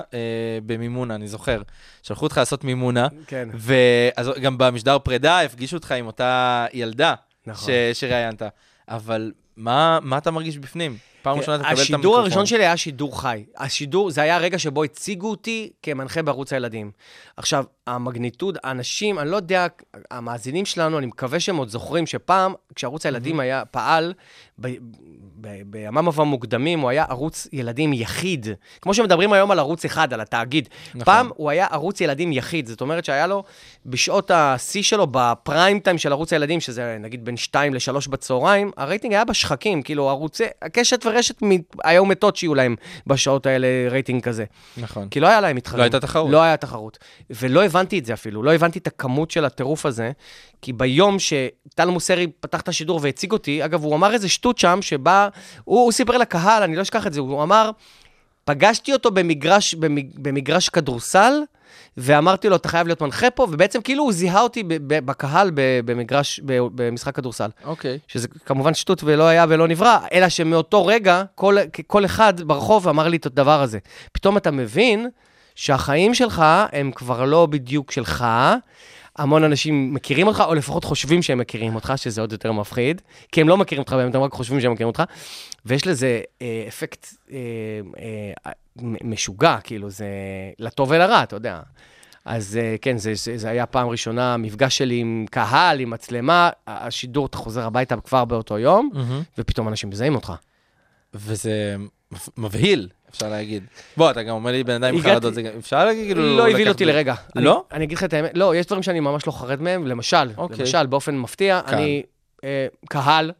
Speaker 4: במימונה, אני זוכר. שלחו אותך לעשות מימונה,
Speaker 5: כן,
Speaker 4: ואז גם במשדר פרידה הפגישו אותך עם אותה ילדה
Speaker 5: נכון.
Speaker 4: ש, שראיינת. אבל מה, מה אתה מרגיש בפנים? פעם ראשונה אתה מקבל את המיקרופון.
Speaker 5: השידור הראשון שלי היה שידור חי. השידור, זה היה הרגע שבו הציגו אותי כמנחה בערוץ הילדים. עכשיו, המגניטוד, האנשים, אני לא יודע, המאזינים שלנו, אני מקווה שהם עוד זוכרים שפעם, כשערוץ הילדים היה, פעל, בימיו המוקדמים, הוא היה ערוץ ילדים יחיד. כמו שמדברים היום על ערוץ אחד, על התאגיד.
Speaker 4: נכון.
Speaker 5: פעם הוא היה ערוץ ילדים יחיד, זאת אומרת שהיה לו, בשעות השיא שלו, בפריים טיים של ערוץ הילדים, שזה נגיד בין 2 ל-3 בצהריים, הרייטינג היה בשחקים, כאילו ערוצי, הקשת ורשת מ- היו מתות שיהיו להם בשעות האלה רייטינג כזה.
Speaker 4: נכון.
Speaker 5: כי לא היה להם מתחרים.
Speaker 4: לא הייתה תחרות.
Speaker 5: לא היה תחרות. ולא הבנתי את זה אפילו, לא הבנתי את הכמות של הטירוף הזה, כי ביום שטל מוסרי פתח את השידור והציג אותי, אגב, הוא אמר איזה שטות שם, שבה, הוא, הוא סיפר לקהל, אני לא אשכח את זה, הוא אמר, פגשתי אותו במגרש, במג, במגרש כדורסל, ואמרתי לו, אתה חייב להיות מנחה פה, ובעצם כאילו הוא זיהה אותי בקהל במגרש, במשחק כדורסל.
Speaker 4: אוקיי.
Speaker 5: שזה כמובן שטות ולא היה ולא נברא, אלא שמאותו רגע, כל, כל אחד ברחוב אמר לי את הדבר הזה. פתאום אתה מבין שהחיים שלך הם כבר לא בדיוק שלך, המון אנשים מכירים אותך, או לפחות חושבים שהם מכירים אותך, שזה עוד יותר מפחיד, כי הם לא מכירים אותך באמת, הם רק חושבים שהם מכירים אותך, ויש לזה אה, אפקט אה, אה, משוגע, כאילו, זה לטוב ולרע, אתה יודע. אז אה, כן, זה, זה, זה היה פעם ראשונה, מפגש שלי עם קהל, עם מצלמה, השידור, אתה חוזר הביתה כבר באותו יום,
Speaker 4: מהמם.
Speaker 5: ופתאום אנשים מזהים אותך.
Speaker 4: וזה מב- מבהיל, אפשר להגיד. בוא, אתה גם אומר לי בן אדם עם חרדות, אפשר להגיד כאילו...
Speaker 5: לא הבהיל
Speaker 4: לקחת
Speaker 5: אותי לרגע.
Speaker 4: לא?
Speaker 5: אני, אגיד לך את האמת, לא, יש דברים שאני ממש לא חרד מהם, למשל,
Speaker 4: אוקיי.
Speaker 5: למשל, באופן מפתיע. אני, אה, קהל,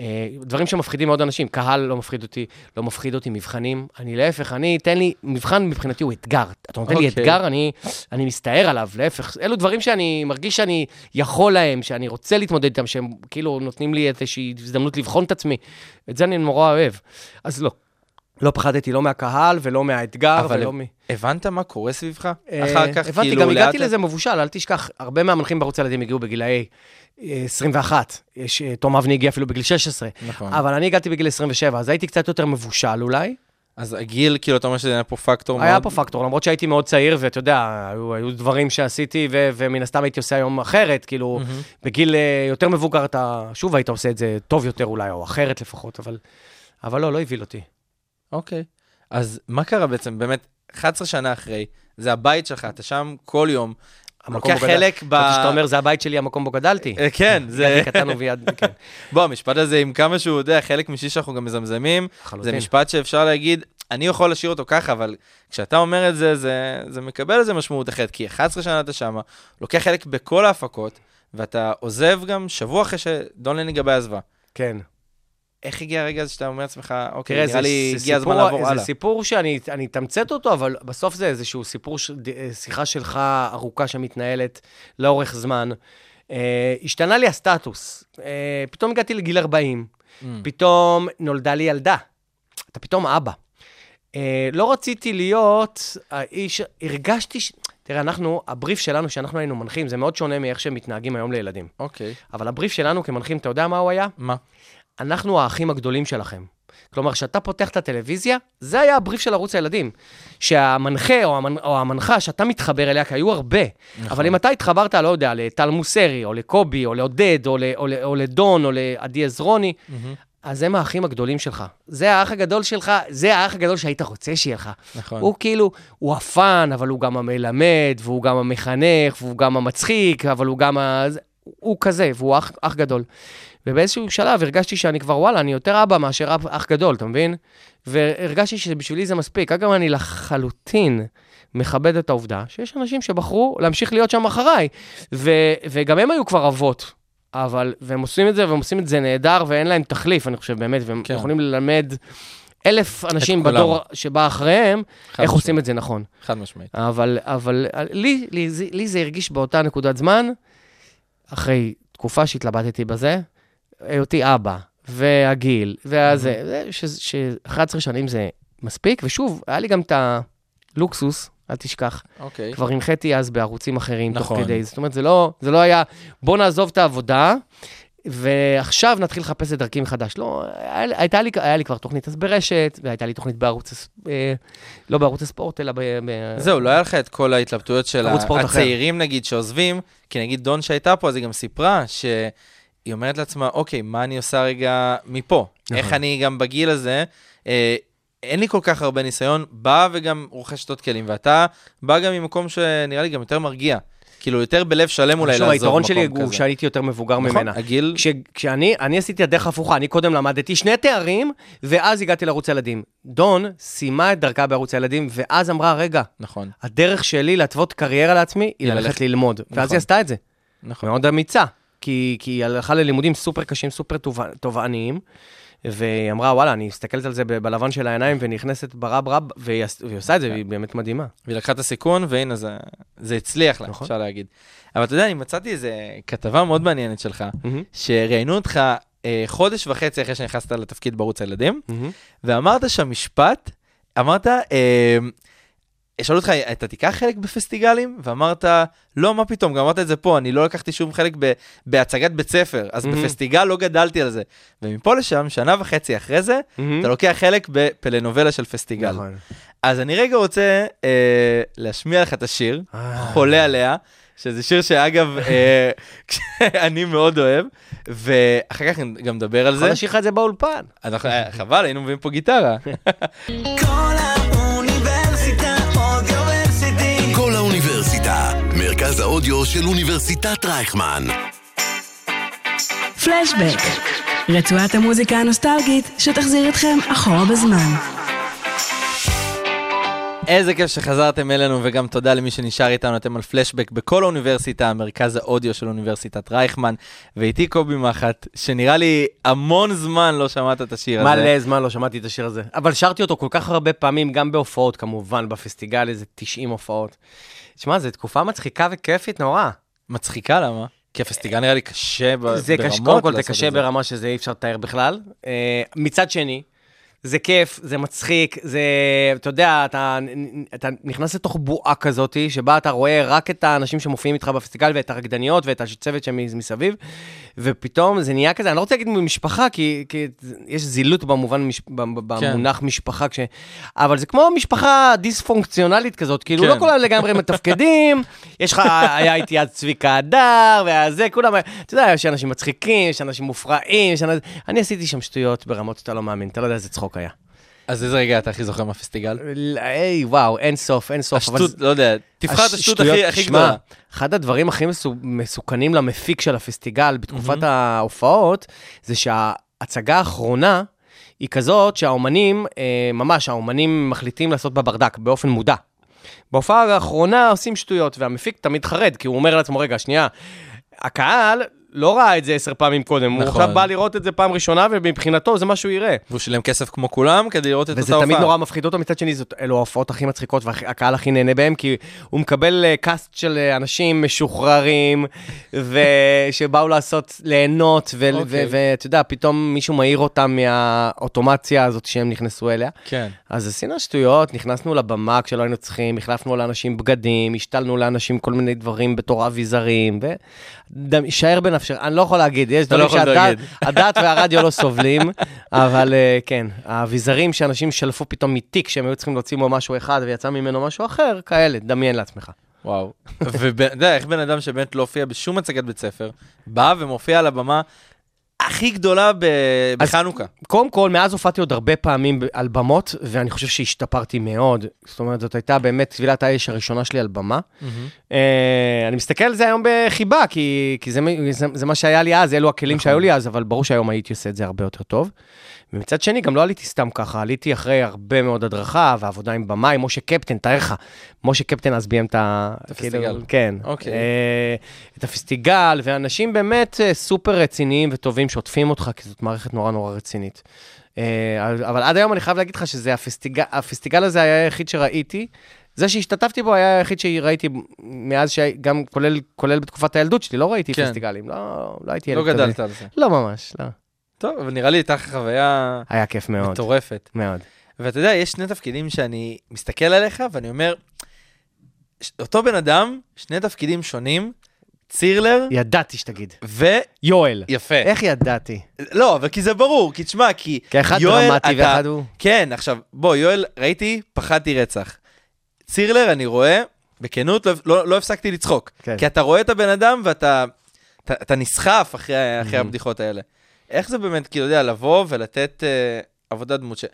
Speaker 5: אה, דברים שמפחידים מאוד אנשים, קהל לא מפחיד אותי, לא מפחיד אותי מבחנים, אני להפך, אני, תן לי, מבחן מבחינתי הוא אתגר. אתה נותן לי
Speaker 4: אוקיי.
Speaker 5: אתגר, אני, אני מסתער עליו, להפך. אלו דברים שאני מרגיש שאני יכול להם, שאני רוצה להתמודד איתם, שהם כאילו נותנים לי איזושהי הזדמנות לבחון את עצמי. את זה אני נורא אוהב. אז לא. לא פחדתי לא מהקהל ולא מהאתגר
Speaker 4: אבל
Speaker 5: ולא מ...
Speaker 4: הבנת מה קורה סביבך?
Speaker 5: אה,
Speaker 4: אחר כך,
Speaker 5: הבנתי,
Speaker 4: כאילו,
Speaker 5: גם
Speaker 4: לאט
Speaker 5: הגעתי
Speaker 4: לאט-
Speaker 5: לזה מבושל, אל תשכח, הרבה מהמנחים בערוץ הילדים הגיעו בגילאי אה, 21. יש, אה, תום אבני הגיע אפילו בגיל 16.
Speaker 4: נכון.
Speaker 5: אבל אני הגעתי בגיל 27, אז הייתי קצת יותר מבושל אולי.
Speaker 4: אז הגיל, כאילו, אתה אומר שזה היה פה פקטור
Speaker 5: היה
Speaker 4: מאוד...
Speaker 5: פה פקטור, למרות שהייתי מאוד צעיר, ואתה יודע, היו, היו דברים שעשיתי, ו, ומן הסתם הייתי עושה היום אחרת, כאילו, בגיל אה, יותר מבוגר אתה, שוב היית עושה את זה טוב יותר אולי, או אחרת לפחות, אבל, אבל לא, לא הבהיל אותי.
Speaker 4: אוקיי. אז מה קרה בעצם? באמת, 11 שנה אחרי, זה הבית שלך, אתה שם כל יום.
Speaker 5: המקום בו
Speaker 4: חלק ב...
Speaker 5: חשבתי שאתה אומר, זה הבית שלי, המקום בו גדלתי.
Speaker 4: אה, כן, זה...
Speaker 5: הגעתי קטן וביד, כן.
Speaker 4: בוא, המשפט הזה, עם כמה שהוא יודע, חלק משיר שאנחנו גם מזמזמים, זה. משפט שאפשר להגיד, אני יכול לשיר אותו ככה, אבל כשאתה אומר את זה, זה, זה מקבל איזה משמעות אחרת, כי 11 שנה אתה שמה, לוקח חלק בכל ההפקות, ואתה עוזב גם שבוע אחרי שדון לניגה עזבה.
Speaker 5: כן.
Speaker 4: איך הגיע הרגע הזה שאתה אומר לעצמך, אוקיי,
Speaker 5: תראה,
Speaker 4: נראה
Speaker 5: זה,
Speaker 4: לי
Speaker 5: זה
Speaker 4: הגיע הזמן
Speaker 5: סיפור,
Speaker 4: לעבור
Speaker 5: זה
Speaker 4: הלאה.
Speaker 5: סיפור שאני אני אתמצת אותו, אבל בסוף זה איזשהו סיפור, אה, שיחה שלך ארוכה שמתנהלת לאורך זמן. אה, השתנה לי הסטטוס. אה, פתאום הגעתי לגיל 40,
Speaker 4: Mm.
Speaker 5: פתאום נולדה לי ילדה. אתה פתאום אבא. אה, לא רציתי להיות האיש, הרגשתי ש... תראה, אנחנו, הבריף שלנו, שאנחנו היינו מנחים, זה מאוד שונה מאיך שהם מתנהגים היום לילדים.
Speaker 4: אוקיי,
Speaker 5: אבל הבריף שלנו כמנחים, אתה יודע מה הוא היה?
Speaker 4: מה?
Speaker 5: אנחנו האחים הגדולים שלכם. כלומר, כשאתה פותח את הטלוויזיה, זה היה הבריף של ערוץ הילדים. שהמנחה או, המנ... או המנחה שאתה מתחבר אליה, כי היו הרבה,
Speaker 4: נכון.
Speaker 5: אבל אם אתה התחברת, לא יודע, לטל מוסרי, או לקובי, או לעודד, או, ל... או, ל... או לדון, או לעדי עזרוני, אז הם האחים הגדולים שלך. זה האח הגדול שלך, זה האח הגדול שהיית רוצה שיהיה לך.
Speaker 4: נכון.
Speaker 5: הוא כאילו, הוא הפאן, אבל הוא גם המלמד, והוא גם המחנך, והוא גם המצחיק, אבל הוא גם ה... הוא כזה, והוא אח, אח גדול. ובאיזשהו שלב הרגשתי שאני כבר, וואלה, אני יותר אבא מאשר אב, אח גדול, אתה מבין? והרגשתי שבשבילי זה מספיק. אגב, אני לחלוטין מכבד את העובדה שיש אנשים שבחרו להמשיך להיות שם אחריי, ו, וגם הם היו כבר אבות. אבל, והם עושים את זה, והם עושים את זה נהדר, ואין להם תחליף, אני חושב, באמת, והם
Speaker 4: כן.
Speaker 5: יכולים ללמד אלף אנשים. בדור שבא אחריהם, איך
Speaker 4: משמעית.
Speaker 5: עושים את זה נכון.
Speaker 4: חד משמעית.
Speaker 5: אבל, אבל לי, לי, זה- לי זה הרגיש באותה נקודת זמן, אחרי תקופה שהתלבטתי בזה, היותי אבא, והגיל, והזה, זה ש- ש-11 שנים זה מספיק, ושוב, היה לי גם את הלוקסוס, אל תשכח,
Speaker 4: אוקיי.
Speaker 5: כבר הנחיתי אז בערוצים אחרים
Speaker 4: נכון.
Speaker 5: תוך כדי, זאת אומרת, זה לא, זה לא היה, בוא נעזוב את העבודה, ועכשיו נתחיל לחפש את דרכי מחדש. לא, הייתה לי, היה לי כבר תוכנית אז ברשת, והייתה לי תוכנית בערוץ, אה, לא בערוץ הספורט, אלא ב... ב-
Speaker 4: זהו, לא היה לך את כל ההתלבטויות של
Speaker 5: ספורט אחר.
Speaker 4: הצעירים, נגיד, שעוזבים, כי נגיד דון שהייתה פה, אז היא גם סיפרה שהיא אומרת לעצמה, אוקיי, מה אני עושה רגע מפה? איך
Speaker 5: נכון.
Speaker 4: אני גם בגיל הזה, אה, אין לי כל כך הרבה ניסיון, בא וגם רוכשת עוד כלים, ואתה בא גם ממקום שנראה לי גם יותר מרגיע. כאילו, יותר בלב שלם אולי לעזוב
Speaker 5: היתרון שלי
Speaker 4: מקום
Speaker 5: הוא
Speaker 4: כזה.
Speaker 5: שהייתי יותר מבוגר
Speaker 4: נכון,
Speaker 5: ממנה.
Speaker 4: הגיל,
Speaker 5: כש, כשאני אני עשיתי הדרך הפוכה, אני קודם למדתי שני תארים, ואז הגעתי לערוץ הילדים. דון סיימה את דרכה בערוץ הילדים, ואז אמרה, רגע,
Speaker 4: נכון,
Speaker 5: הדרך שלי להתוות קריירה לעצמי היא ללכת
Speaker 4: ללכת-
Speaker 5: ללמוד. ואז
Speaker 4: נכון.
Speaker 5: היא עשתה את זה.
Speaker 4: נכון.
Speaker 5: מאוד אמיצה. כי, כי היא הלכה ללימודים סופר קשים, סופר תובע- תובעניים, והיא אמרה, וואלה, אני מסתכלת על זה בלבן של העיניים ונכנסת ברב רב, והיא והיא עושה את זה, והיא באמת מדהימה.
Speaker 4: והיא לקחה את הסיכון, והנה זה, זה הצליח לה,
Speaker 5: נכון.
Speaker 4: אפשר להגיד. אבל אתה יודע, אני מצאתי איזה כתבה מאוד מעניינת שלך, שראיינו אותך אה, חודש וחצי אחרי שנכנסת לתפקיד בערוץ הילדים, ואמרת שם משפט, אמרת, אה, שאלו אותך, אתה תיקח חלק בפסטיגלים? ואמרת, לא, מה פתאום, גם אמרת את זה פה, אני לא לקחתי שום חלק ב, בהצגת בית ספר, אז
Speaker 5: מהמם.
Speaker 4: בפסטיגל לא גדלתי על זה. ומפה לשם, שנה וחצי אחרי זה, אתה לוקח חלק בפלנובלה של פסטיגל.
Speaker 5: נכון.
Speaker 4: אז אני רגע רוצה אה, להשמיע לך את השיר, חולה עליה, שזה שיר שאגב, אה, אני מאוד אוהב, ואחר כך גם נדבר על
Speaker 5: יכול
Speaker 4: זה.
Speaker 5: להשאיר לך את זה באולפן.
Speaker 4: אה, חבל, היינו מביאים פה גיטרה.
Speaker 2: מרכז האודיו של אוניברסיטת רייכמן.
Speaker 3: פלשבק, רצועת המוזיקה הנוסטלגית שתחזיר אתכם אחורה בזמן.
Speaker 4: איזה כיף שחזרתם אלינו, וגם תודה למי שנשאר איתנו. אתם על פלשבק בכל האוניברסיטה, מרכז האודיו של אוניברסיטת רייכמן, ואיתי קובי מחט, שנראה לי המון זמן לא שמעת את השיר הזה.
Speaker 5: מלא זמן לא שמעתי את השיר הזה. אבל שרתי אותו כל כך הרבה פעמים, גם בהופעות כמובן, בפסטיגל איזה 90 הופעות. תשמע, זו תקופה מצחיקה וכיפית נורא.
Speaker 4: מצחיקה, למה? כי הפסטיגל נראה לי קשה ב- ברמות
Speaker 5: זה קשה, קודם כל זה קשה. ברמה שזה אי אפשר לתאר בכלל. אה, מצד שני, זה כיף, זה מצחיק, זה, אתה יודע, אתה, אתה נכנס לתוך בועה כזאת, שבה אתה רואה רק את האנשים שמופיעים איתך בפסטיגל ואת הרקדניות ואת הצוות שמסביב, ופתאום זה נהיה כזה, אני לא רוצה להגיד משפחה, כי, כי יש זילות במובן, מש, במונח משפחה, כש, אבל זה כמו משפחה דיספונקציונלית כזאת, כאילו
Speaker 4: כן.
Speaker 5: לא כולם לגמרי מתפקדים, יש לך, היה איתי אז צביקה הדר, וזה, כולם, אתה יודע, יש אנשים מצחיקים, יש אנשים מופרעים, יש אנשים... אני עשיתי שם שטויות ברמות שאתה לא מאמין, אתה לא יודע איזה צחוק היה.
Speaker 4: אז איזה רגע אתה הכי זוכר מהפסטיגל?
Speaker 5: היי, וואו, אין סוף, אין סוף. אבל
Speaker 4: השטות, לא יודע, תבחר את השטות הכי- הכי גדולה.
Speaker 5: אחד הדברים הכי מסו- מסוכנים למפיק של הפסטיגל בתקופת
Speaker 4: מהמם.
Speaker 5: ההופעות, זה שההצגה האחרונה היא כזאת שהאומנים, אה, ממש, האומנים מחליטים לעשות בה ברדק באופן מודע. בהופעה האחרונה עושים שטויות, והמפיק תמיד חרד, כי הוא אומר לעצמו, רגע, שנייה, הקהל לא ראה את זה עשר פעמים קודם, הוא
Speaker 4: נכון.
Speaker 5: עכשיו בא לראות את זה פעם ראשונה, ומבחינתו זה מה שהוא יראה.
Speaker 4: והוא שילם כסף כמו כולם כדי לראות את אותה
Speaker 5: וזה
Speaker 4: הופעה.
Speaker 5: תמיד נורא מפחיד אותו, מצד שני, זאת, אלו ההופעות הכי מצחיקות והקהל הכי נהנה בהם, כי הוא מקבל אה, קאסט של אה, אנשים משוחררים, ושבאו לעשות, ליהנות,
Speaker 4: אוקיי.
Speaker 5: ואתה יודע, פתאום מישהו מעיר אותם מהאוטומציה הזאת שהם נכנסו אליה.
Speaker 4: כן.
Speaker 5: אז עשינו שטויות, נכנסנו לבמה כשלא היינו צריכים, החלפנו לאנשים בגדים, השתלנו לאנשים כל מיני דברים בתור אביזרים, ושער בנפשך, אני לא יכול להגיד, יש
Speaker 4: לא
Speaker 5: דברים שהדת והרדיו לא סובלים, אבל אה, כן, האביזרים שאנשים שלפו פתאום מתיק שהם היו צריכים להוציא בו משהו אחד ויצא ממנו משהו אחר, כאלה, דמיין לעצמך.
Speaker 4: וואו. ואתה יודע, איך בן אדם שבאמת לא הופיע בשום הצגת בית ספר, בא ומופיע על הבמה הכי גדולה ב- בחנוכה.
Speaker 5: קודם כל, מאז הופעתי עוד הרבה פעמים על במות, ואני חושב שהשתפרתי מאוד. זאת אומרת, זאת הייתה באמת טבילת האש הראשונה שלי על במה. אה, אני מסתכל על זה היום בחיבה, כי, כי זה, זה, זה מה שהיה לי אז, אלו הכלים שהיו לי אז, אבל ברור שהיום הייתי עושה את זה הרבה יותר טוב. ומצד שני, גם לא עליתי סתם ככה, עליתי אחרי הרבה מאוד הדרכה ועבודה עם עם משה קפטן, תאר לך, משה קפטן אז ביים את ה...
Speaker 4: את הפסטיגל.
Speaker 5: כן.
Speaker 4: אוקיי.
Speaker 5: אה, את הפסטיגל, ואנשים באמת אה, סופר רציניים וטובים שעוטפים אותך, כי זאת מערכת נורא נורא רצינית. אה, אבל עד היום אני חייב להגיד לך שזה הפסטיגל, הפסטיגל הזה היה היחיד שראיתי. זה שהשתתפתי בו היה היחיד שראיתי מאז שגם כולל, כולל בתקופת הילדות שלי, לא ראיתי
Speaker 4: כן.
Speaker 5: פסטיגלים, לא, לא הייתי
Speaker 4: לא
Speaker 5: ילד כזה.
Speaker 4: גדלת על זה.
Speaker 5: לא ממש, לא.
Speaker 4: טוב, אבל נראה לי הייתה חוויה
Speaker 5: היה כיף מאוד,
Speaker 4: מטורפת.
Speaker 5: מאוד.
Speaker 4: ואתה יודע, יש שני תפקידים שאני מסתכל עליך ואני אומר, אותו בן אדם, שני תפקידים שונים, צירלר
Speaker 5: ידעתי שתגיד.
Speaker 4: ויפה.
Speaker 5: יואל. איך ידעתי?
Speaker 4: לא, אבל כי זה ברור, כי תשמע, כי
Speaker 5: כי אחד
Speaker 4: יואל,
Speaker 5: דרמטי
Speaker 4: אתה-
Speaker 5: ואחד הוא...
Speaker 4: כן, עכשיו, בוא, יואל, ראיתי, פחדתי רצח. צירלר, אני רואה, בכנות, לא, לא, לא הפסקתי לצחוק.
Speaker 5: כן.
Speaker 4: כי אתה רואה את הבן אדם ואתה אתה, אתה נסחף אחרי, אחרי
Speaker 5: Mhm.
Speaker 4: הבדיחות האלה. איך זה באמת, כאילו, יודע, לבוא ולתת אה, עבודת דמות ש...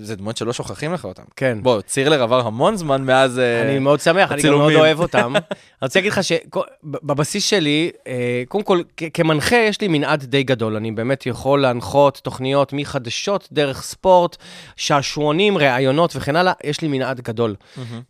Speaker 4: זה דמות שלא שוכחים לך אותם.
Speaker 5: כן.
Speaker 4: בוא, צירלר עבר המון זמן מאז... אה,
Speaker 5: אני מאוד שמח, אני גם מאוד
Speaker 4: הצילומים.
Speaker 5: אוהב אותם. אני רוצה להגיד לך שבבסיס שלי, אה, קודם כל, כמנחה יש לי מנעד די גדול. אני באמת יכול להנחות תוכניות מחדשות, דרך ספורט, שעשועונים, ראיונות וכן הלאה, יש לי מנעד גדול.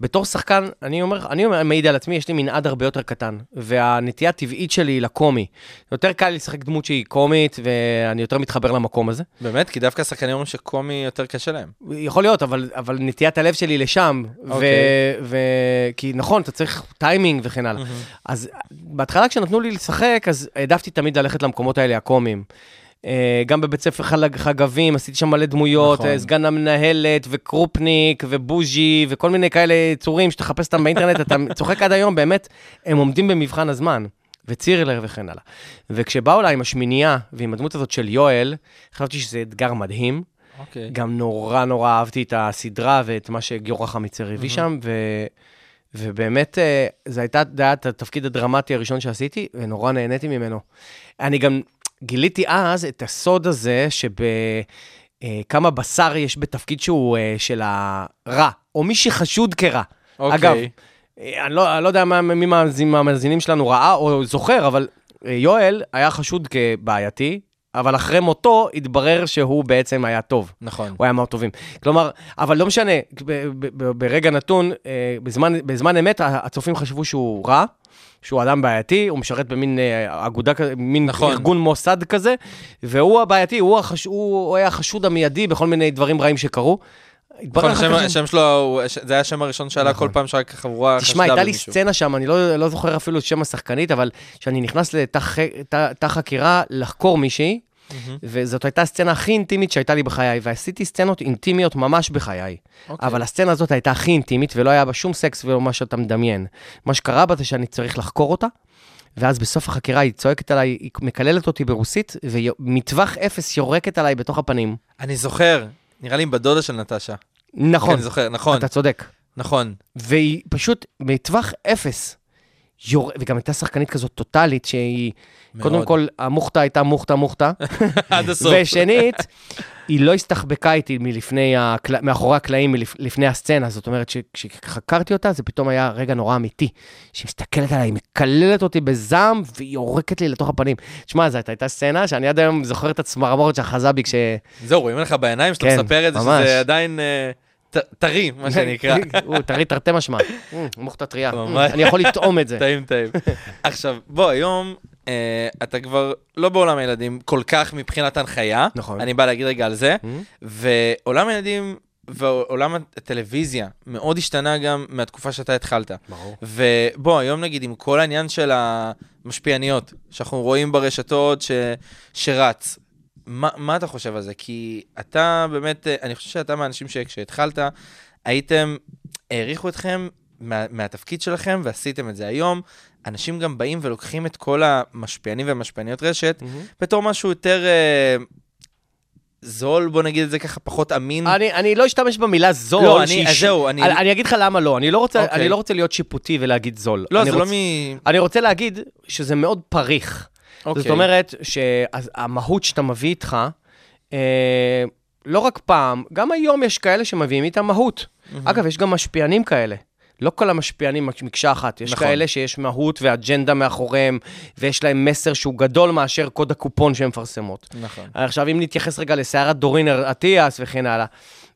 Speaker 5: בתור שחקן, אני אומר, אני אומר, מעיד על עצמי, יש לי מנעד הרבה יותר קטן. והנטייה הטבעית שלי היא לקומי. יותר קל לשחק דמות שהיא קומית, ואני יותר מתחבר למקום הזה.
Speaker 4: באמת? כי דווקא השחקנים אומרים שקומי יותר קשה להם.
Speaker 5: יכול להיות, אבל, אבל נטיית הלב שלי לשם. ו,
Speaker 4: אוקיי.
Speaker 5: ו, כי נכון, אתה צריך טיימינג וכן הלאה. אז בהתחלה כשנתנו לי לשחק, אז העדפתי תמיד ללכת למקומות האלה, הקומיים. אה, גם בבית ספר חלג, חגבים, עשיתי שם מלא דמויות,
Speaker 4: נכון.
Speaker 5: נכון. סגן המנהלת, וקרופניק, ובוז'י, וכל מיני כאלה יצורים שתחפש אותם באינטרנט, אתה צוחק עד היום, באמת, הם עומדים במבחן הזמן. וצירלר וכן הלאה. וכשבאו אליי עם השמינייה ועם הדמות הזאת של יואל, חשבתי שזה אתגר מדהים.
Speaker 4: אוקיי.
Speaker 5: גם נורא נורא אהבתי את הסדרה ואת מה שגיורא חמיצר הביא שם, ו... ובאמת, אה, זה הייתה, זה היה התפקיד הדרמטי הראשון שעשיתי, ונורא נהניתי ממנו. אני גם גיליתי אז את הסוד הזה שבכמה בשר יש בתפקיד שהוא אה, של הרע, או מי שחשוד כרע.
Speaker 4: אוקיי.
Speaker 5: אגב, אה, אני לא, אני לא יודע מה- מי מהמאזינים- שלנו ראה או זוכר, אבל אה, יואל היה חשוד כבעייתי, אבל אחרי מותו התברר שהוא בעצם היה טוב.
Speaker 4: נכון.
Speaker 5: הוא היה מהטובים. כלומר, אבל לא משנה, ברגע נתון, אה, בזמן, בזמן אמת, הצופים חשבו שהוא רע, שהוא אדם בעייתי, הוא משרת במין אה, אגודה, כזה, מין
Speaker 4: נכון.
Speaker 5: ארגון מוסד כזה, והוא הבעייתי, הוא, החש, הוא, הוא היה החשוד המיידי בכל מיני דברים רעים שקרו. התברר
Speaker 4: נכון,
Speaker 5: אחר
Speaker 4: השם-
Speaker 5: כך-
Speaker 4: השם שלו, זה היה השם הראשון שעלה
Speaker 5: נכון.
Speaker 4: כל פעם שרק חבורה
Speaker 5: תשמע,
Speaker 4: חשדה
Speaker 5: הייתה לי
Speaker 4: במישהו.
Speaker 5: סצנה שם, אני לא, לא זוכר אפילו את שם השחקנית, אבל כשאני נכנס לתא תא- תא חקירה לחקור מישהי, וזאת הייתה הסצנה הכי אינטימית שהייתה לי בחיי, ועשיתי סצנות אינטימיות ממש בחיי.
Speaker 4: אוקיי.
Speaker 5: אבל הסצנה הזאת הייתה הכי אינטימית, ולא היה בה שום סקס ולא מה שאתה מדמיין. מה שקרה בה זה שאני צריך לחקור אותה, ואז בסוף החקירה היא צועקת עליי, היא מקללת אותי ברוסית, ומטווח אפס יורקת עליי בתוך הפנים.
Speaker 4: אני זוכר, נראה לי עם בת דודה של נטשה.
Speaker 5: נכון,
Speaker 4: אני זוכר, נכון,
Speaker 5: אתה צודק.
Speaker 4: נכון.
Speaker 5: והיא פשוט מטווח אפס, יור... וגם הייתה שחקנית כזאת טוטאלית, שהיא,
Speaker 4: מאוד.
Speaker 5: קודם כל, המוכתה הייתה מוכתה מוכתה,
Speaker 4: עד הסוף.
Speaker 5: ושנית, היא לא הסתחבקה איתי מלפני, הקל... מאחורי הקלעים, מלפ... לפני הסצנה, זאת אומרת שכשחקרתי אותה, זה פתאום היה רגע נורא אמיתי. שהיא מסתכלת עליי, היא מקללת אותי בזעם, והיא יורקת לי לתוך הפנים. תשמע, זאת הייתה סצנה שאני עד היום זוכר את הצמרמורת שאחזה בי כש...
Speaker 4: זהו, רואים לך בעיניים שאתה
Speaker 5: כן,
Speaker 4: מספר את זה. שזה עדיין ט- טרי, מה שנקרא.
Speaker 5: הוא טרי תרתי משמע, מוכתה טריה.
Speaker 4: ממש.
Speaker 5: אני יכול לטעום את זה.
Speaker 4: טעים טעים. עכשיו, בוא, היום אה, אתה כבר לא בעולם הילדים כל כך מבחינת הנחיה.
Speaker 5: נכון.
Speaker 4: אני בא להגיד רגע על זה.
Speaker 5: Mhm.
Speaker 4: ועולם הילדים ועולם הטלוויזיה מאוד השתנה גם מהתקופה שאתה התחלת.
Speaker 5: ברור.
Speaker 4: ובוא, היום נגיד עם כל העניין של המשפיעניות, שאנחנו רואים ברשתות ש... שרץ, מה, מה אתה חושב על זה? כי אתה באמת, אה, אני חושב שאתה מהאנשים שכשהתחלת, הייתם, העריכו אתכם מה, מהתפקיד שלכם ועשיתם את זה היום. אנשים גם באים ולוקחים את כל המשפיענים והמשפיעניות רשת בתור משהו יותר אה, זול, בוא נגיד את זה ככה, פחות אמין.
Speaker 5: אני, אני לא אשתמש במילה זול.
Speaker 4: לא, אני-
Speaker 5: שהיא
Speaker 4: אז
Speaker 5: ש-
Speaker 4: זהו, אני-
Speaker 5: אני... אני אגיד לך למה לא. אני לא רוצה,
Speaker 4: אוקיי.
Speaker 5: אני לא רוצה להיות שיפוטי ולהגיד זול.
Speaker 4: לא, זה לא
Speaker 5: רוצ...
Speaker 4: מ...
Speaker 5: אני רוצה להגיד שזה מאוד פריך.
Speaker 4: אוקיי.
Speaker 5: זאת אומרת שהמהות שאתה מביא איתך, אה, לא רק פעם, גם היום יש כאלה שמביאים איתם מהות. אגב, יש גם משפיענים כאלה. לא כל המשפיענים מקשה אחת, יש
Speaker 4: נכון.
Speaker 5: כאלה שיש מהות ואג'נדה מאחוריהם, ויש להם מסר שהוא גדול מאשר קוד הקופון שהן מפרסמות.
Speaker 4: נכון.
Speaker 5: עכשיו, אם נתייחס רגע לסערת דורינר אטיאס וכן הלאה,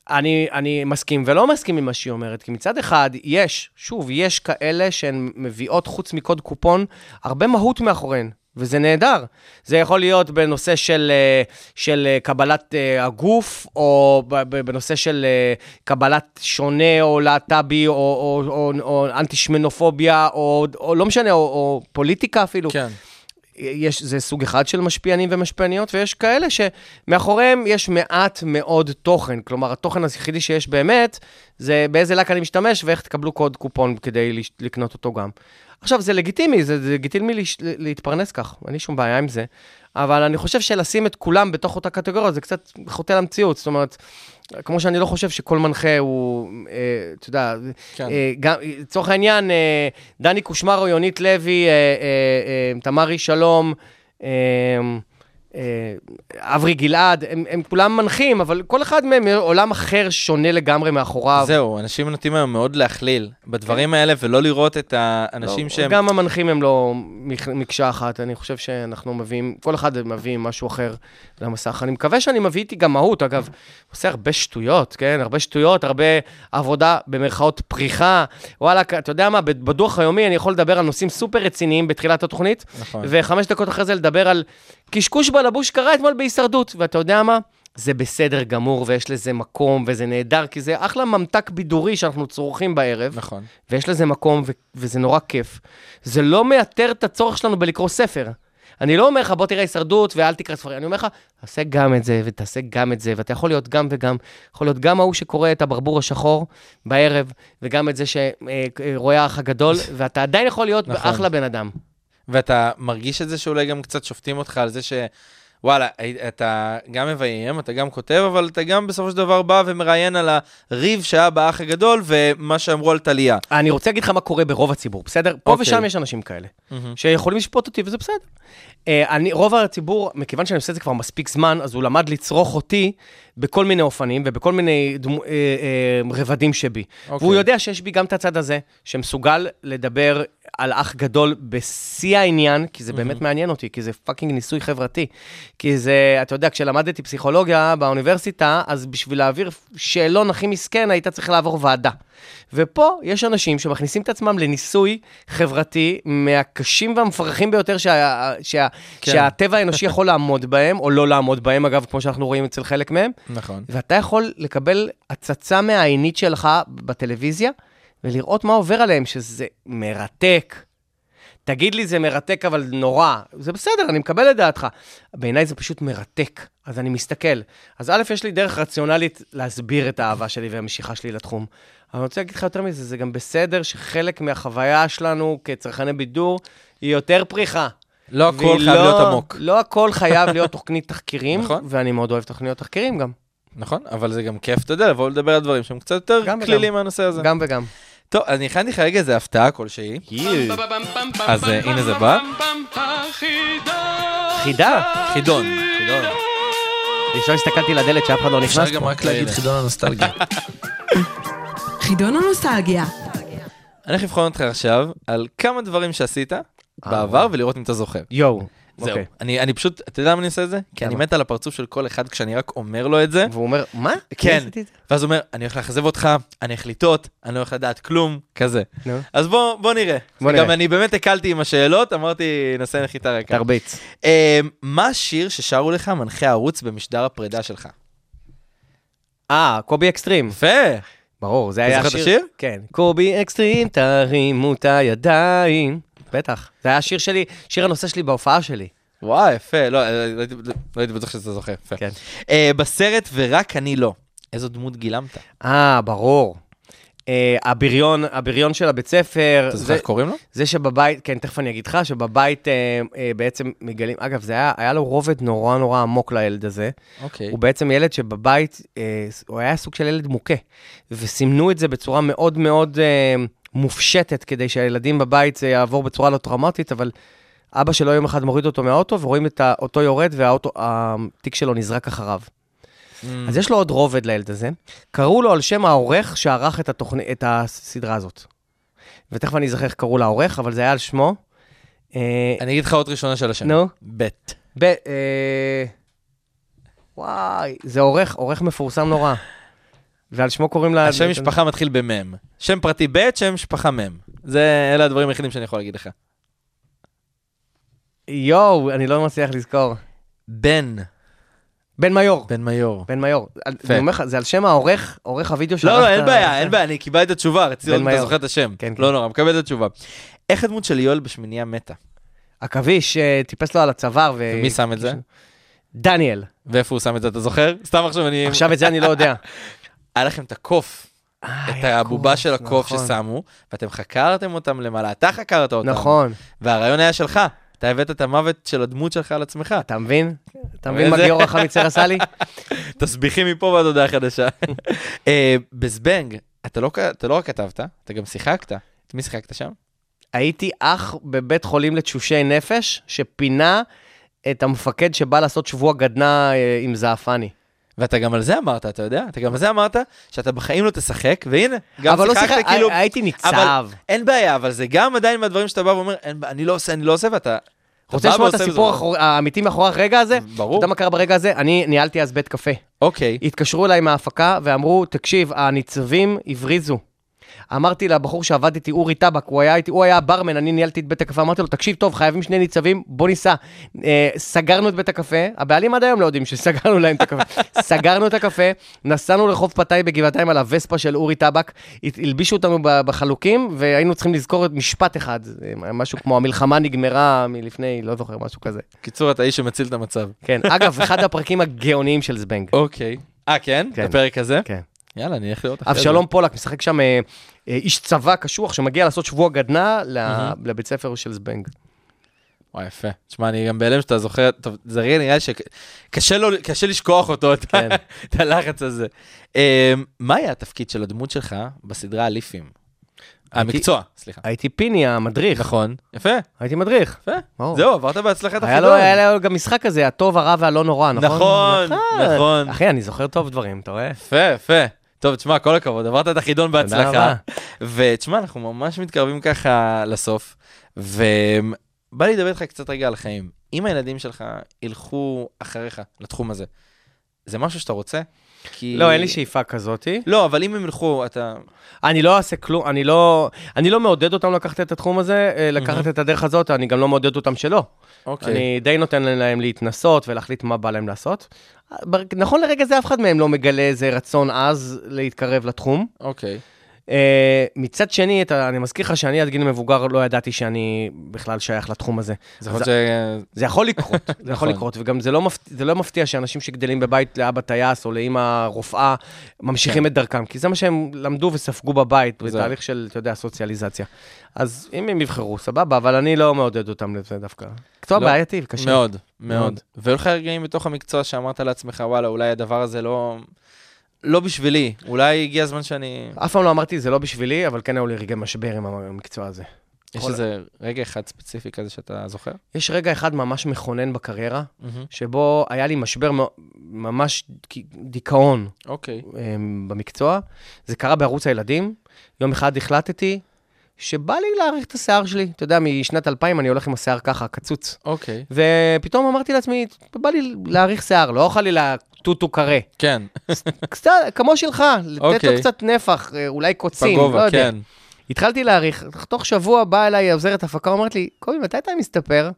Speaker 5: אני, אני מסכים ולא מסכים עם מה שהיא אומרת, כי מצד אחד, יש, שוב, יש כאלה שהן מביאות, חוץ מקוד קופון, הרבה מהות מאחוריהן. וזה נהדר. זה יכול להיות בנושא של, אה, של אה, קבלת אה, הגוף, או בנושא של קבלת שונה, או להט"בי, או, או, או, או אנטי-שמנופוביה, או, או לא משנה, או, או פוליטיקה אפילו.
Speaker 4: כן.
Speaker 5: יש, זה סוג אחד של משפיענים ומשפיעניות, ויש כאלה שמאחוריהם יש מעט מאוד תוכן. כלומר, התוכן היחידי שיש באמת, זה באיזה לק אני משתמש ואיך תקבלו קוד קופון כדי לקנות אותו גם. עכשיו, זה לגיטימי, זה, זה לגיטימי להש- להתפרנס כך, אין לי שום בעיה עם זה, אבל אני חושב שלשים את כולם בתוך אותה קטגוריה זה קצת חוטא למציאות. זאת אומרת, כמו שאני לא חושב שכל מנחה הוא, אה, אתה יודע,
Speaker 4: כן.
Speaker 5: אה, לצורך העניין, אה, דני קושמרו, יונית לוי, אה, אה, אה, תמרי שלום, אברי גלעד, הם, הם כולם מנחים, אבל כל אחד מהם עולם אחר שונה לגמרי מאחוריו.
Speaker 4: זהו, אנשים נוטים היום מאוד להכליל בדברים האלה ולא לראות את האנשים
Speaker 5: לא,
Speaker 4: שהם...
Speaker 5: גם המנחים הם לא מק- מקשה אחת, אני חושב שאנחנו מביאים, כל אחד מביא משהו אחר למסך. אני מקווה שאני מביא איתי גם מהות, אגב, עושה הרבה שטויות, כן? הרבה שטויות, הרבה עבודה במרכאות פריחה. וואלה, אתה יודע מה, בדוח היומי אני יכול לדבר על נושאים סופר רציניים בתחילת התוכנית,
Speaker 4: נכון.
Speaker 5: וחמש דקות אחרי זה לדבר על קשקוש בלבוש שקרה אתמול בהישרדות, ואתה יודע מה? זה בסדר גמור ויש לזה מקום וזה נהדר, כי זה אחלה ממתק בידורי שאנחנו צורכים בערב.
Speaker 4: נכון.
Speaker 5: ויש לזה מקום, ו- וזה נורא כיף. זה לא מייתר את הצורך שלנו בלקרוא ספר. אני לא אומר לך, בוא תראה הישרדות ואל תקרא ספרים. אני אומר לך, תעשה גם את זה ותעשה גם את זה, ואתה יכול להיות גם וגם. יכול להיות גם ההוא שקורא את הברבור השחור בערב, וגם את זה שרואה האח הגדול, ואתה עדיין יכול להיות
Speaker 4: נכון.
Speaker 5: אחלה בן אדם.
Speaker 4: ואתה מרגיש את זה שאולי גם קצת שופטים אותך על זה ש... וואלה, אתה גם מביים, אתה גם כותב, אבל אתה גם בסופו של דבר בא ומראיין על הריב שהיה באח הגדול ומה שאמרו על טליה.
Speaker 5: אני רוצה להגיד לך מה קורה ברוב הציבור, בסדר? פה
Speaker 4: אוקיי.
Speaker 5: ושם יש אנשים כאלה, שיכולים לשפוט אותי, וזה בסדר. אה, אני, רוב הציבור, מכיוון שאני עושה את זה כבר מספיק זמן, אז הוא למד לצרוך אותי בכל מיני אופנים ובכל מיני דמו, אה, אה, רבדים שבי.
Speaker 4: אוקיי.
Speaker 5: והוא יודע שיש בי גם את הצד הזה, שמסוגל לדבר על אח גדול בשיא העניין, כי זה באמת מעניין אותי, כי זה fucking ניסוי חברתי. כי זה, אתה יודע, כשלמדתי פסיכולוגיה באוניברסיטה, אז בשביל להעביר שאלון הכי מסכן, היית צריך לעבור ועדה. ופה יש אנשים שמכניסים את עצמם לניסוי חברתי מהקשים והמפרכים ביותר שה, שה,
Speaker 4: כן.
Speaker 5: שהטבע האנושי יכול לעמוד בהם, או לא לעמוד בהם, אגב, כמו שאנחנו רואים אצל חלק מהם.
Speaker 4: נכון.
Speaker 5: ואתה יכול לקבל הצצה מהעינית שלך בטלוויזיה, ולראות מה עובר עליהם, שזה מרתק. תגיד לי, זה מרתק, אבל נורא. זה בסדר, אני מקבל את דעתך. בעיניי זה פשוט מרתק, אז אני מסתכל. אז א', יש לי דרך רציונלית להסביר את האהבה שלי והמשיכה שלי לתחום. אבל אני רוצה להגיד לך יותר מזה, זה גם בסדר שחלק מהחוויה שלנו כצרכני בידור היא יותר פריחה.
Speaker 4: לא הכל חייב
Speaker 5: לא-
Speaker 4: להיות עמוק.
Speaker 5: לא הכל חייב להיות תוכנית תחקירים,
Speaker 4: נכון.
Speaker 5: ואני מאוד אוהב תוכניות תחקירים גם.
Speaker 4: נכון, אבל זה גם כיף, אתה יודע, לבוא לדבר על דברים שהם קצת יותר. כלילים מהנושא הזה.
Speaker 5: גם וגם.
Speaker 4: טוב, אני הכנתי לך רגע איזה הפתעה כלשהי. אז אה, הנה זה בא.
Speaker 5: חידה.
Speaker 4: חידון.
Speaker 5: חידון. ראשון הסתכלתי לדלת שאף אחד לא נכנס
Speaker 6: אפשר גם
Speaker 5: פה.
Speaker 6: רק להגיד חידון הנוסטלגיה.
Speaker 3: חידון הנוסטלגיה.
Speaker 4: אני הולך לבחון אותך עכשיו על כמה דברים שעשית בעבר ולראות אם אתה זוכר.
Speaker 5: יואו.
Speaker 4: זהו.
Speaker 5: אוקיי.
Speaker 4: אני אני פשוט, אתה יודע למה אני עושה את זה? כי אני? מת על הפרצוף של כל אחד כשאני רק אומר לו את זה.
Speaker 5: והוא אומר, מה?
Speaker 4: כן. ואז הוא אומר, אני הולך לאכזב אותך, אני הולך לטעות, אני לא הולך לדעת כלום, כזה.
Speaker 5: נו.
Speaker 4: אז בוא, בוא נראה.
Speaker 5: בוא
Speaker 4: גם
Speaker 5: נראה.
Speaker 4: אני באמת הקלתי עם השאלות, אמרתי, נעשה נחיתה ריקה.
Speaker 5: תרביץ.
Speaker 4: אה, מה השיר ששרו לך מנחי הערוץ במשדר הפרידה שלך?
Speaker 5: אה, קובי אקסטרים.
Speaker 4: יפה.
Speaker 5: ברור, זה
Speaker 4: אתה
Speaker 5: היה
Speaker 4: זוכר את השיר?
Speaker 5: כן. קובי אקסטרים, תרימו את הידיים. בטח. זה היה השיר שלי, שיר הנושא שלי בהופעה שלי.
Speaker 4: וואי, יפה. לא, אה, לא הייתי- לא הייתי בטוח שאתה זוכר.
Speaker 5: כן.
Speaker 4: אה, בסרט ורק אני לא. איזו דמות גילמת?
Speaker 5: אה, ברור. אה, הבריון, הבריון של הבית ספר.
Speaker 4: אתה זוכר איך קוראים לו?
Speaker 5: זה שבבית, כן, תכף אני אגיד לך, שבבית בעצם מגלים, אגב, זה היה, היה לו רובד נורא נורא עמוק לילד הזה.
Speaker 4: אוקיי.
Speaker 5: הוא בעצם ילד שבבית, הוא היה סוג של ילד מוכה, וסימנו את זה בצורה מאוד מאוד מופשטת, כדי שהילדים בבית זה יעבור בצורה לא טראומטית, אבל אבא שלו יום אחד מוריד אותו מהאוטו, ורואים את אותו יורד, והתיק שלו נזרק אחריו.
Speaker 4: Mm.
Speaker 5: אז יש לו עוד רובד לילד הזה. קראו לו על שם העורך שערך את, התוכני, את הסדרה הזאת. ותכף אני אזכר איך קראו לעורך, אבל זה היה על שמו. אה,
Speaker 4: אני אגיד לך עוד ראשונה של השם.
Speaker 5: נו.
Speaker 4: בית.
Speaker 5: ב... אה... וואי, זה עורך, עורך מפורסם נורא. ועל שמו קוראים לה...
Speaker 4: השם משפחה מתחיל במם. שם פרטי בית, שם משפחה מם. זה, אלה הדברים היחידים שאני יכול להגיד לך.
Speaker 5: יואו, אני לא מצליח לזכור.
Speaker 4: בן.
Speaker 5: בן מיור.
Speaker 4: בן מיור.
Speaker 5: בן מיור. אני אומר לך, זה על שם העורך, עורך הוידאו
Speaker 4: לא, לא,
Speaker 5: שערך
Speaker 4: אין בעיה, אין בעיה, אני קיבלתי את התשובה, רציתי לראות אם אתה. זוכר את השם.
Speaker 5: כן, כן.
Speaker 4: לא נורא, מקבל את התשובה. איך הדמות של יואל בשמינייה מתה?
Speaker 5: עכביש אה, טיפס לו על הצוואר ו...
Speaker 4: ומי שם את זה?
Speaker 5: דניאל.
Speaker 4: ואיפה הוא שם את זה, אתה זוכר? סתם עכשיו אני...
Speaker 5: עכשיו את זה אני לא יודע.
Speaker 4: היה לכם את הקוף, את הבובה של הקוף
Speaker 5: נכון.
Speaker 4: ששמו, ואתם חקרתם אותם למעלה, אתה חקרת אותם.
Speaker 5: נכון.
Speaker 4: והרעיון היה שלך. אתה הבאת את המוות של הדמות שלך על עצמך.
Speaker 5: אתה מבין? אתה מבין מה גיורא חמיצר עשה לי?
Speaker 4: תסביכים מפה ועד הודעה חדשה. אה, בזבנג, אתה לא אתה לא רק כתבת, אתה גם שיחקת. את מי שיחקת שם?
Speaker 5: הייתי אח בבית חולים לתשושי נפש, שפינה את המפקד שבא לעשות שבוע גדנ"ע אה, עם זעפני.
Speaker 4: ואתה גם על זה אמרת, אתה יודע? אתה גם על זה אמרת שאתה בחיים לא תשחק, והנה, גם
Speaker 5: אבל לא
Speaker 4: שיחקת
Speaker 5: שיחק,
Speaker 4: כאילו...
Speaker 5: הייתי ניצב.
Speaker 4: אבל אין בעיה, אבל זה גם עדיין מהדברים שאתה בא ואומר, "אין אני לא עושה, אני לא עושה, ואתה... אתה
Speaker 5: רוצה לשמוע את הסיפור האמיתי מאחורי הרגע הזה? אתה
Speaker 4: ברור.
Speaker 5: יודע מה קרה ברגע הזה? אני ניהלתי אז בית קפה.
Speaker 4: אוקיי.
Speaker 5: התקשרו אליי מההפקה ואמרו, תקשיב, הניצבים הבריזו. אמרתי לבחור שעבד איתי, אורי טבק, הוא היה הוא היה הברמן, אני ניהלתי את בית הקפה, אמרתי לו, תקשיב, טוב, חייבים שני ניצבים, בוא ניסע. אה, סגרנו את בית הקפה, הבעלים עד היום לא יודעים שסגרנו להם את הקפה. סגרנו את הקפה, נסענו לרחוב פתאי בגבעתיים על הווספה של אורי טבק, הלבישו אותנו בחלוקים, והיינו צריכים לזכור את משפט אחד, משהו כמו המלחמה נגמרה מלפני, לא זוכר, משהו כזה.
Speaker 4: קיצור, אתה איש שמציל את המצב.
Speaker 5: כן, אגב, אחד הפרקים הגאוניים של זבנג.
Speaker 4: אוקיי. אה, כן?
Speaker 5: כן.
Speaker 4: בפרק הזה?
Speaker 5: כן.
Speaker 4: יאללה, אני אלך לראות אחרי זה.
Speaker 5: אבשלום פולק משחק שם אה, אה, איש צבא קשוח שמגיע לעשות שבוע גדנ"ע לבית ספר של זבנג.
Speaker 4: וואי, יפה. תשמע, אני גם בהלם שאתה זוכר, טוב, זה רגע נראה לי שקשה לשכוח אותו, את
Speaker 5: כן.
Speaker 4: את הלחץ הזה. אה, מה היה התפקיד של הדמות שלך בסדרה הליפים? המקצוע, סליחה.
Speaker 5: הייתי פיני המדריך,
Speaker 4: נכון. יפה,
Speaker 5: הייתי מדריך.
Speaker 4: יפה. זהו, עברת בהצלחת
Speaker 5: היה לו,
Speaker 4: החידון.
Speaker 5: היה לו גם משחק כזה, הטוב, הרע והלא נורא, נכון?
Speaker 4: נכון, נכון.
Speaker 5: אחי, אני זוכר טוב דברים, אתה רואה?
Speaker 4: יפה, יפה. טוב, תשמע, כל הכבוד, עברת את החידון בהצלחה. ותשמע, אנחנו ממש מתקרבים ככה לסוף, ובא לי לדבר איתך קצת רגע על חיים. אם הילדים שלך ילכו אחריך לתחום הזה, זה משהו שאתה רוצה? כי...
Speaker 5: לא, אין לי שאיפה כזאתי.
Speaker 4: לא, אבל אם הם ילכו, אתה...
Speaker 5: אני לא אעשה כלום, אני לא, אני לא מעודד אותם לקחת את התחום הזה, אה, לקחת את הדרך הזאת, אני גם לא מעודד אותם שלא.
Speaker 4: אוקיי.
Speaker 5: אני די נותן להם להתנסות ולהחליט מה בא להם לעשות. בר- נכון לרגע זה אף אחד מהם לא מגלה איזה רצון עז להתקרב לתחום.
Speaker 4: אוקיי.
Speaker 5: אה, מצד שני, אתה, אני מזכיר לך שאני עד גיל מבוגר לא ידעתי שאני בכלל שייך לתחום הזה.
Speaker 4: זה ש...
Speaker 5: זה יכול לקרות, זה יכול
Speaker 4: נכון.
Speaker 5: לקרות, וגם זה לא, מפתיע, זה לא מפתיע שאנשים שגדלים בבית לאבא טייס או לאמא רופאה, ממשיכים
Speaker 4: כן.
Speaker 5: את דרכם, כי זה מה שהם למדו וספגו בבית, בתהליך של, אתה יודע, סוציאליזציה. אז אם הם יבחרו, סבבה, אבל אני לא מעודד אותם לזה דווקא. מקצוע
Speaker 4: לא,
Speaker 5: בעייתי וקשה.
Speaker 4: מאוד, מאוד.
Speaker 5: מאוד.
Speaker 4: והיו לך רגעים בתוך המקצוע שאמרת לעצמך, וואלה, אולי הדבר הזה לא... לא בשבילי, אולי הגיע הזמן שאני...
Speaker 5: אף פעם לא אמרתי, זה לא בשבילי, אבל כן היו לי רגעי משבר עם המקצוע הזה.
Speaker 4: יש איזה רגע אחד ספציפי כזה שאתה זוכר?
Speaker 5: יש רגע אחד ממש מכונן בקריירה. שבו היה לי משבר ממש דיכאון
Speaker 4: אוקיי.
Speaker 5: אמ, במקצוע. זה קרה בערוץ הילדים. יום אחד החלטתי שבא לי להאריך את השיער שלי. אתה יודע, משנת 2000 אני הולך עם השיער ככה, קצוץ.
Speaker 4: אוקיי.
Speaker 5: ופתאום אמרתי לעצמי, בא לי להאריך שיער, לא חלילה טוטו קרה.
Speaker 4: כן,
Speaker 5: קצת, כמו שלך, לתת לו
Speaker 4: אוקיי.
Speaker 5: קצת נפח, אה, אולי קוצים, לא
Speaker 4: בגובה,
Speaker 5: יודע.
Speaker 4: כן.
Speaker 5: התחלתי להעריך, תוך שבוע באה אליי עוזרת הפקה, אומרת לי, קובי, מתי אתה מסתפר?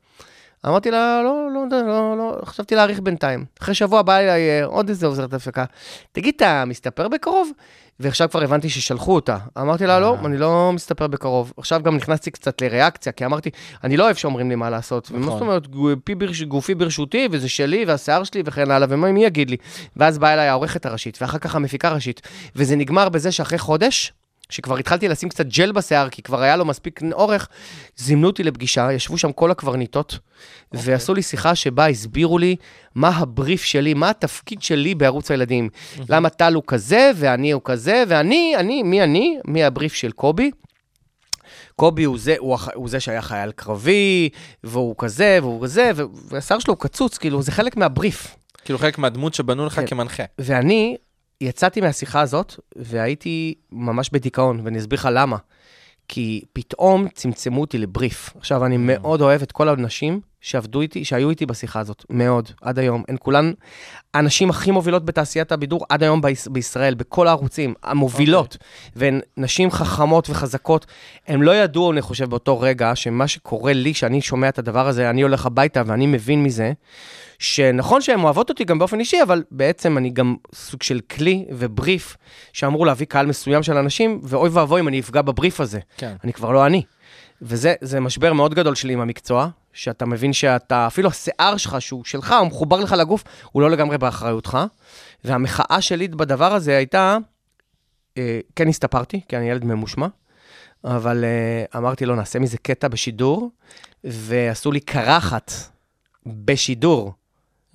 Speaker 5: אמרתי לה, לא, לא, לא, לא, לא, חשבתי להאריך בינתיים. אחרי שבוע באה אליי אה, עוד איזה עוזרת הפקה, תגיד, אתה מסתפר בקרוב? ועכשיו כבר הבנתי ששלחו אותה. אמרתי לה, לא, אני לא מסתפר בקרוב. עכשיו גם נכנסתי קצת לריאקציה, כי אמרתי, אני לא אוהב שאומרים לי מה לעשות. ומה
Speaker 4: נכון.
Speaker 5: זאת אומרת, גופי ברשותי, וזה שלי, והשיער שלי, וכן הלאה, ומה מי יגיד לי? ואז באה אליי העורכת הראשית, ואחר כך המפיקה הראשית. וזה נגמר בזה שאחרי חודש, שכבר התחלתי לשים קצת ג'ל בשיער, כי כבר היה לו מספיק אורך, זימנו אותי לפגישה, ישבו שם כל הקברניטות, ועשו לי שיחה שבה הסבירו לי מה הבריף שלי, מה התפקיד שלי בערוץ הילדים. למה טל הוא כזה, ואני הוא כזה, ואני, אני, מי אני? מי הבריף של קובי? קובי הוא זה, הוא, הח- הוא זה שהיה חייל קרבי, והוא כזה, והוא כזה, והשיער שלו הוא קצוץ, כאילו, זה חלק מהבריף.
Speaker 4: כאילו חלק מהדמות שבנו לך
Speaker 5: כן.
Speaker 4: כמנחה.
Speaker 5: ואני יצאתי מהשיחה הזאת, והייתי ממש בדיכאון, ואני אסביר לך למה. כי פתאום צמצמו אותי לבריף. עכשיו, אני מאוד אוהב את כל האנשים שעבדו איתי, שהיו איתי בשיחה הזאת, מאוד, עד היום. הן כולן הנשים הכי מובילות בתעשיית הבידור עד היום ביש, בישראל, בכל הערוצים, המובילות. והן נשים חכמות וחזקות. הם לא ידעו, אני חושב, באותו רגע, שמה שקורה לי, שאני שומע את הדבר הזה, אני הולך הביתה ואני מבין מזה, שנכון שהן אוהבות אותי גם באופן אישי, אבל בעצם אני גם סוג של כלי ובריף שאמור להביא קהל מסוים של אנשים, ואוי ואבוי אם אני אפגע בבריף הזה.
Speaker 4: כן.
Speaker 5: אני כבר לא אני. וזה זה משבר מאוד גדול שלי עם המקצוע, שאתה מבין שאתה, אפילו השיער שלך, שהוא שלך, הוא מחובר לך לגוף, הוא לא לגמרי באחריותך. והמחאה שלי בדבר הזה הייתה, אה, כן הסתפרתי, כי אני ילד ממושמע, אבל אה, אמרתי לו, נעשה מזה קטע בשידור, ועשו לי קרחת בשידור.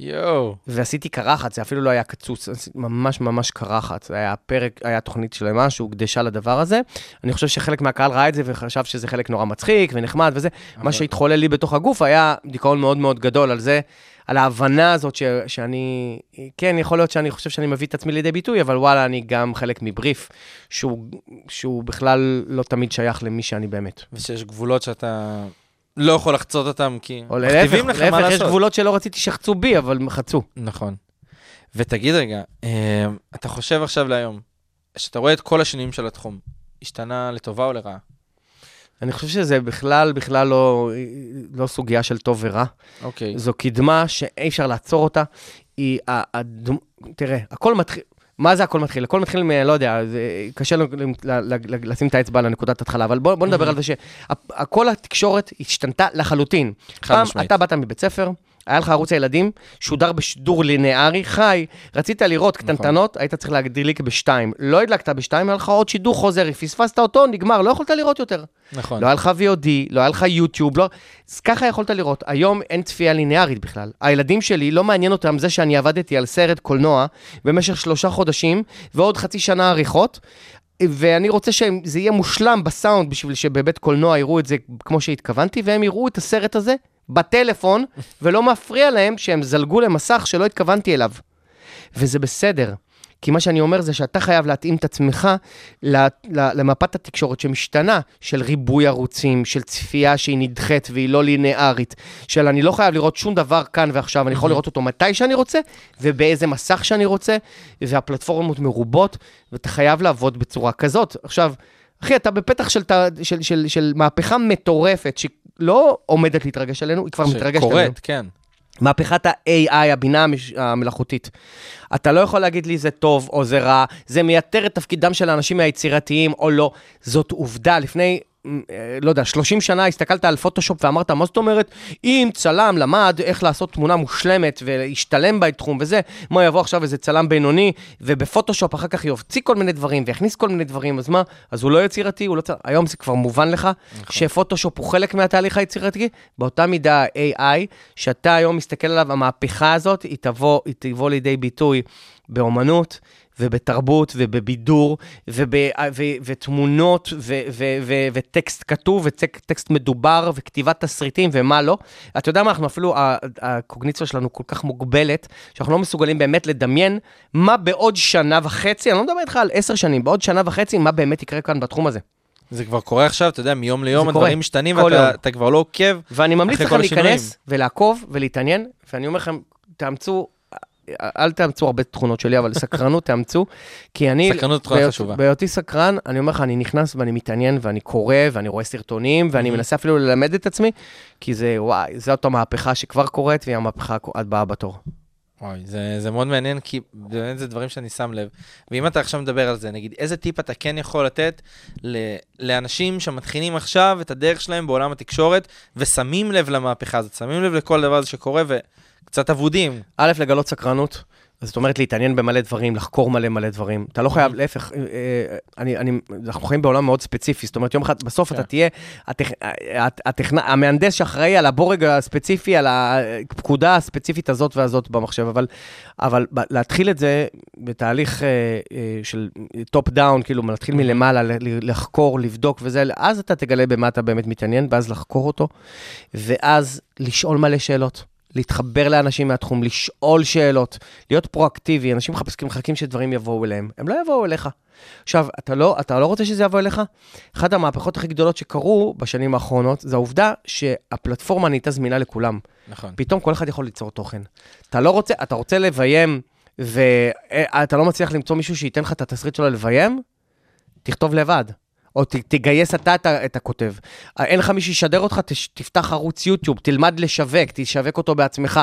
Speaker 4: יואו.
Speaker 5: ועשיתי קרחת, זה אפילו לא היה קצוץ, ממש ממש קרחת. זה היה פרק, היה תוכנית שלמה שהוקדשה לדבר הזה. אני חושב שחלק מהקהל ראה את זה וחשב שזה חלק נורא מצחיק ונחמד וזה. מה שהתחולל לי בתוך הגוף היה דיכאון מאוד מאוד גדול על זה, על ההבנה הזאת ש, שאני, כן, יכול להיות שאני חושב שאני מביא את עצמי לידי ביטוי, אבל וואלה, אני גם חלק מבריף, שהוא, שהוא בכלל לא תמיד שייך למי שאני באמת.
Speaker 4: ושיש גבולות שאתה לא יכול לחצות אותם, כי
Speaker 5: או
Speaker 4: מכתיבים
Speaker 5: להפך,
Speaker 4: לך מה
Speaker 5: להפך, יש. גבולות שלא רציתי שיחצו בי, אבל חצו.
Speaker 4: נכון. ותגיד רגע, אה, אתה חושב עכשיו להיום, שאתה רואה את כל השינויים של התחום, השתנה לטובה או לרעה?
Speaker 5: אני חושב שזה בכלל, בכלל לא, לא סוגיה של טוב ורע.
Speaker 4: אוקיי.
Speaker 5: זו קדמה שאי אפשר לעצור אותה. היא, הדמ... תראה, הכל מתחיל, מה זה הכל מתחיל? הכל מתחיל מ... לא יודע, זה קשה לשים את האצבע על הנקודת התחלה, אבל בוא, בוא נדבר על זה שכל התקשורת השתנתה לחלוטין.
Speaker 4: חד
Speaker 5: פעם
Speaker 4: משמעית.
Speaker 5: אתה באת מבית ספר, היה לך ערוץ הילדים, שודר בשידור לינארי, חי, רצית לראות
Speaker 4: נכון.
Speaker 5: קטנטנות, היית צריך להדליק בשתיים. לא הדלקת בשתיים, היה לך עוד שידור חוזר, פספסת אותו, נגמר, לא יכולת לראות יותר.
Speaker 4: נכון.
Speaker 5: לא היה לך VOD, לא היה לך יוטיוב, לא... אז ככה יכולת לראות. היום אין צפייה ליניארית בכלל. הילדים שלי, לא מעניין אותם זה שאני עבדתי על סרט קולנוע במשך שלושה חודשים, ועוד חצי שנה עריכות, ואני רוצה שזה יהיה מושלם בסאונד בשביל שבבית קולנוע יראו את זה כמו שהתכוונתי, והם יראו את הסרט הזה בטלפון, ולא מפריע להם שהם זלגו למסך שלא התכוונתי אליו. וזה בסדר. כי מה שאני אומר זה שאתה חייב להתאים את עצמך למפת התקשורת שמשתנה, של ריבוי ערוצים, של צפייה שהיא נדחית והיא לא לינארית, של אני לא חייב לראות שום דבר כאן ועכשיו, אני יכול לראות אותו מתי שאני רוצה, ובאיזה מסך שאני רוצה, והפלטפורמות מרובות, ואתה חייב לעבוד בצורה כזאת. עכשיו, אחי, אתה בפתח של, ת- של, של, של מהפכה מטורפת, שלא עומדת להתרגש עלינו, היא כבר מתרגשת עלינו.
Speaker 4: שקורית, כן.
Speaker 5: מהפכת ה-AI, הבינה המלאכותית. אתה לא יכול להגיד לי זה טוב או זה רע, זה מייתר את תפקידם של האנשים היצירתיים או לא. זאת עובדה. לפני, לא יודע, 30 שנה הסתכלת על פוטושופ ואמרת, מה זאת אומרת, אם צלם למד איך לעשות תמונה מושלמת והשתלם בתחום וזה, מה יבוא עכשיו איזה צלם בינוני, ובפוטושופ אחר כך יוציא כל מיני דברים ויכניס כל מיני דברים, אז מה? אז הוא לא יצירתי, הוא לא צלם. היום זה כבר מובן לך, שפוטושופ הוא חלק מהתהליך היצירתי, באותה מידה AI, שאתה היום מסתכל עליו, המהפכה הזאת, היא תבוא, היא תבוא לידי ביטוי באומנות. ובתרבות ובבידור וב, ו, ותמונות ו, ו, ו, וטקסט כתוב וטקסט מדובר וכתיבת תסריטים ומה לא. אתה יודע מה, אנחנו אפילו, הקוגניציה שלנו כל כך מוגבלת, שאנחנו לא מסוגלים באמת לדמיין מה בעוד שנה וחצי, אני לא מדבר איתך על עשר שנים, בעוד שנה וחצי, מה באמת יקרה כאן בתחום הזה.
Speaker 4: זה כבר קורה עכשיו, אתה יודע, מיום ליום. הדברים משתנים, ואתה כבר לא עוקב.
Speaker 5: ואני ממליץ
Speaker 4: השינויים.
Speaker 5: להיכנס ולעקוב ולהתעניין, ואני אומר לכם, תאמצו, אל תאמצו הרבה תכונות שלי, אבל סקרנות תאמצו, כי אני,
Speaker 4: סקרנות תכונה חשובה.
Speaker 5: בהיותי סקרן, אני אומר לך, אני נכנס ואני מתעניין ואני קורא ואני רואה סרטונים ואני מנסה אפילו ללמד את עצמי, כי זה, וואי, זאת המהפכה שכבר קורית והיא המהפכה הבאה בתור.
Speaker 4: וואי, זה, זה מאוד מעניין, כי באמת זה דברים שאני שם לב. ואם אתה עכשיו מדבר על זה, נגיד, איזה טיפ אתה כן יכול לתת ל, לאנשים שמתחילים עכשיו את הדרך שלהם בעולם התקשורת, ושמים לב למהפכה הזאת, שמים לב לכל דבר הזה שקורה, וקצת אבודים.
Speaker 5: א', לגלות סקרנות. זאת אומרת, להתעניין במלא דברים, לחקור מלא מלא דברים. אתה לא חייב, להפך, אה, אה, אני, אני, אנחנו חיים בעולם מאוד ספציפי, זאת אומרת, יום אחד, בסוף אתה תהיה הטכ, הט- הטכנ, המהנדס שאחראי על הבורג הספציפי, על הפקודה הספציפית הזאת והזאת במחשב, אבל, אבל להתחיל את זה בתהליך אה, אה, של top down, כאילו, להתחיל מלמעלה, ל- ל- לחקור, לבדוק וזה, אז אתה תגלה במה אתה באמת מתעניין, ואז לחקור אותו, ואז לשאול מלא שאלות. להתחבר לאנשים מהתחום, לשאול שאלות, להיות פרואקטיבי. אנשים מחפשים, מחכים שדברים יבואו אליהם, הם לא יבואו אליך. עכשיו, אתה לא, אתה לא רוצה שזה יבוא אליך? אחת המהפכות הכי גדולות שקרו בשנים האחרונות, זה העובדה שהפלטפורמה נהייתה זמינה לכולם.
Speaker 4: נכון.
Speaker 5: פתאום כל אחד יכול ליצור תוכן. אתה לא רוצה, אתה רוצה לביים, ואתה לא מצליח למצוא מישהו שייתן לך את התסריט שלו לביים, תכתוב לבד. או ת, תגייס אתה את, את הכותב. אין לך מי שישדר אותך, תש, תפתח ערוץ יוטיוב, תלמד לשווק, תשווק אותו בעצמך,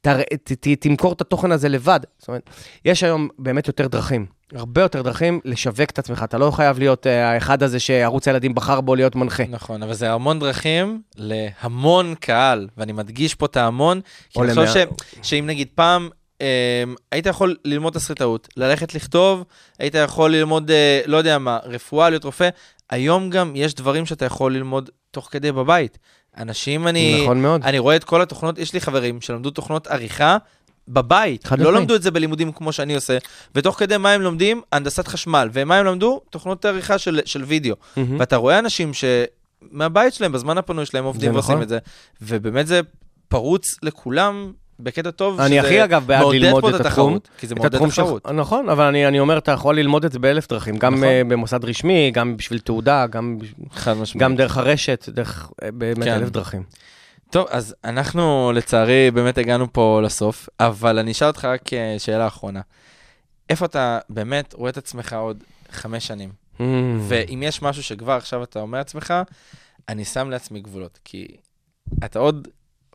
Speaker 5: תר, ת, ת, תמכור את התוכן הזה לבד. זאת אומרת, יש היום באמת יותר דרכים, הרבה יותר דרכים לשווק את עצמך. אתה לא חייב להיות uh, האחד הזה שערוץ הילדים בחר בו להיות מנחה.
Speaker 4: נכון, אבל זה המון דרכים להמון קהל, ואני מדגיש פה את ההמון, כי אני חושב ש, שאם נגיד פעם היית יכול ללמוד תסריטאות, ללכת לכתוב, היית יכול ללמוד, אה, לא יודע מה, רפואה, להיות רופא, היום גם יש דברים שאתה יכול ללמוד תוך כדי בבית. אנשים, אני,
Speaker 5: נכון מאוד.
Speaker 4: אני רואה את כל התוכנות, יש לי חברים שלמדו תוכנות עריכה בבית,
Speaker 5: חד
Speaker 4: לא
Speaker 5: משמעית.
Speaker 4: למדו את זה בלימודים כמו שאני עושה, ותוך כדי מה הם לומדים? הנדסת חשמל, ומה הם למדו? תוכנות עריכה של, של וידאו.
Speaker 5: מהמם.
Speaker 4: ואתה רואה אנשים שמהבית שלהם, בזמן הפנוי שלהם עובדים ועושים
Speaker 5: נכון.
Speaker 4: את זה, ובאמת זה פרוץ לכולם בקטע טוב,
Speaker 5: אני הכי אגב בעד ללמוד את התחום.
Speaker 4: כי זה מעודד תחרות.
Speaker 5: שלך, נכון, אבל אני, אני אומר, אתה יכול ללמוד את זה באלף דרכים, גם
Speaker 4: נכון.
Speaker 5: נכון. במוסד רשמי, גם בשביל תעודה, גם. גם דרך הרשת, דרך אה, באמת
Speaker 4: כן.
Speaker 5: אלף דרכים.
Speaker 4: טוב, אז אנחנו לצערי באמת הגענו פה לסוף, אבל אני אשאל אותך רק אה, שאלה אחרונה. איפה אתה באמת רואה את עצמך עוד חמש שנים?
Speaker 5: Mm.
Speaker 4: ואם יש משהו שכבר עכשיו אתה אומר לעצמך, אני שם לעצמי גבולות, כי אתה עוד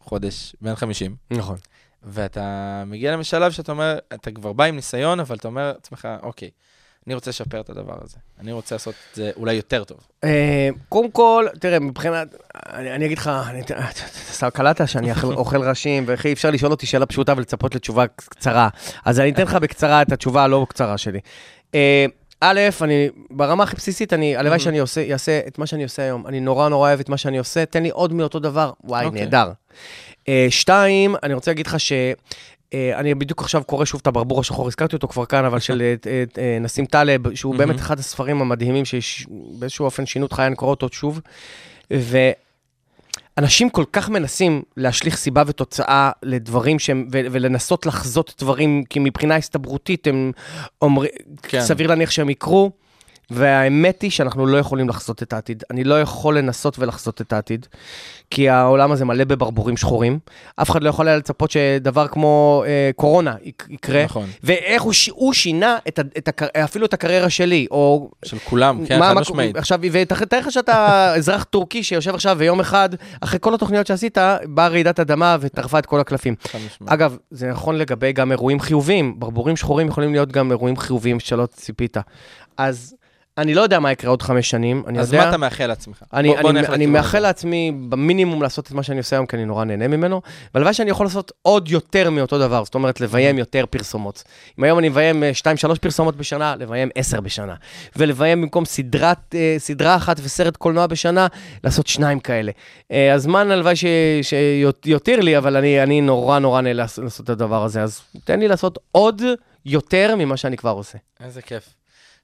Speaker 4: חודש בן 50,
Speaker 5: נכון.
Speaker 4: ואתה מגיע לשלב שאתה אומר, אתה כבר בא עם ניסיון, אבל אתה אומר לעצמך, אוקיי, אני רוצה לשפר את הדבר הזה. אני רוצה לעשות את זה אולי יותר טוב.
Speaker 5: אה, קודם כל, תראה, מבחינת, אני, אגיד לך, אתה קלטת שאני אוכל, ראשים, וכי אפשר לשאול אותי שאלה פשוטה ולצפות לתשובה קצרה. אז אני אתן לך בקצרה את התשובה הלא קצרה שלי. א', אני, ברמה הכי בסיסית, אני, הלוואי שאני עושה, אעשה את מה שאני עושה היום. אני נורא נורא אוהב את מה שאני עושה, תן לי עוד מאותו דבר, וואי,
Speaker 4: אוקיי.
Speaker 5: נהדר. אה, שתיים, אני רוצה להגיד לך ש... אה, אני בדיוק עכשיו קורא שוב את הברבור השחור, הזכרתי אותו כבר כאן, אבל של אה, נסים טלב, שהוא באמת אחד הספרים המדהימים שבאיזשהו אופן שינו את חיי, אני קורא אותו שוב. אנשים כל כך מנסים להשליך סיבה ותוצאה לדברים שהם, ו- ולנסות לחזות דברים, כי מבחינה הסתברותית הם אומרים,
Speaker 4: כן.
Speaker 5: סביר להניח שהם יקרו, והאמת היא שאנחנו לא יכולים לחזות את העתיד. אני לא יכול לנסות ולחזות את העתיד, כי העולם הזה מלא בברבורים שחורים. אף אחד לא יכול היה לצפות שדבר כמו אה, קורונה יק- יקרה.
Speaker 4: נכון.
Speaker 5: ואיך הוא, הוא שינה את את הקר... אפילו את הקריירה שלי, או
Speaker 4: של כולם, כן,
Speaker 5: מה-
Speaker 4: חד
Speaker 5: מה-
Speaker 4: משמעית.
Speaker 5: עכשיו, ותאר לך שאתה אזרח טורקי שיושב עכשיו ויום אחד, אחרי כל התוכניות שעשית, באה רעידת אדמה וטרפה את כל הקלפים. אגב, זה נכון לגבי גם אירועים חיוביים. ברבורים שחורים יכולים להיות גם אירועים חיוביים שלא ציפית. אז אני לא יודע מה יקרה עוד חמש שנים, אני
Speaker 4: אז
Speaker 5: יודע...
Speaker 4: מה אתה מאחל לעצמך?
Speaker 5: אני,
Speaker 4: בוא- בוא
Speaker 5: אני,
Speaker 4: נלך
Speaker 5: אני מאחל. לעצמי במינימום לעשות את מה שאני עושה היום, כי אני נורא נהנה ממנו, והלוואי שאני יכול לעשות עוד יותר מאותו דבר, זאת אומרת, לביים יותר פרסומות. אם היום אני מביים 2-3 פרסומות בשנה, לביים 10 בשנה. ולביים במקום סדרת, אה, סדרה אחת וסרט קולנוע בשנה, לעשות שניים כאלה. אה, הזמן הלוואי ש- שיותיר לי, אבל אני, אני נורא נורא נהנה לעשות את הדבר הזה, אז תן לי לעשות עוד יותר ממה שאני כבר עושה.
Speaker 4: איזה כיף.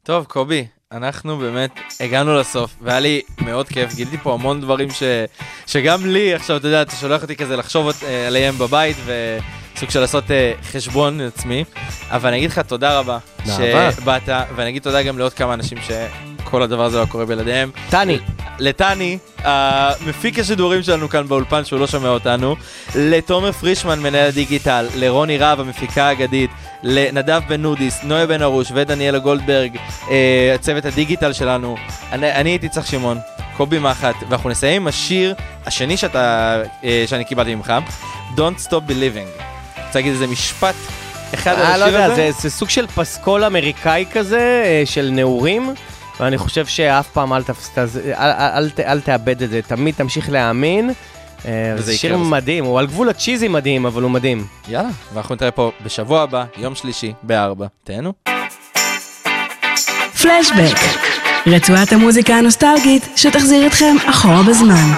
Speaker 4: טוב, קובי, אנחנו באמת הגענו לסוף, והיה לי מאוד כיף, גיליתי פה המון דברים ש... שגם לי, עכשיו, אתה יודע, אתה שולח אותי כזה לחשוב אה, עליהם בבית, וסוג של לעשות אה, חשבון עצמי, אבל אני אגיד לך תודה רבה. שבאת, ואני אגיד תודה גם לעוד כמה אנשים שכל הדבר הזה לא קורה בלעדיהם.
Speaker 5: טני,
Speaker 4: לטני, המפיק השידורים שלנו כאן באולפן, שהוא לא שומע אותנו, לתומר פרישמן, מנהל הדיגיטל, לרוני רהב, המפיקה האגדית, לנדב בן נודיס, נויה בן ארוש ודניאלה גולדברג, אה, צוות הדיגיטל שלנו. אני, אני הייתי צריך שמעון, קובי מחט, ואנחנו נסיים עם השיר השני שאתה, אה, שאני קיבלתי ממך, Don't Stop Believing. רוצה להגיד איזה משפט אחד על
Speaker 5: אה, לא יודע? זה, זה סוג של פסקול אמריקאי כזה, של נעורים, ואני חושב שאף פעם אל, תפס, תז- אל, אל, אל, ת- אל תאבד את זה, תמיד תמשיך להאמין. אה, זה שיר. מדהים, הוא על גבול הצ'יזי מדהים, אבל הוא מדהים.
Speaker 4: יאללה, ואנחנו נתראה פה בשבוע הבא, יום שלישי, בארבע. תהנו.
Speaker 3: פלשבק, רצועת המוזיקה הנוסטלגית שתחזיר אתכם אחורה בזמן.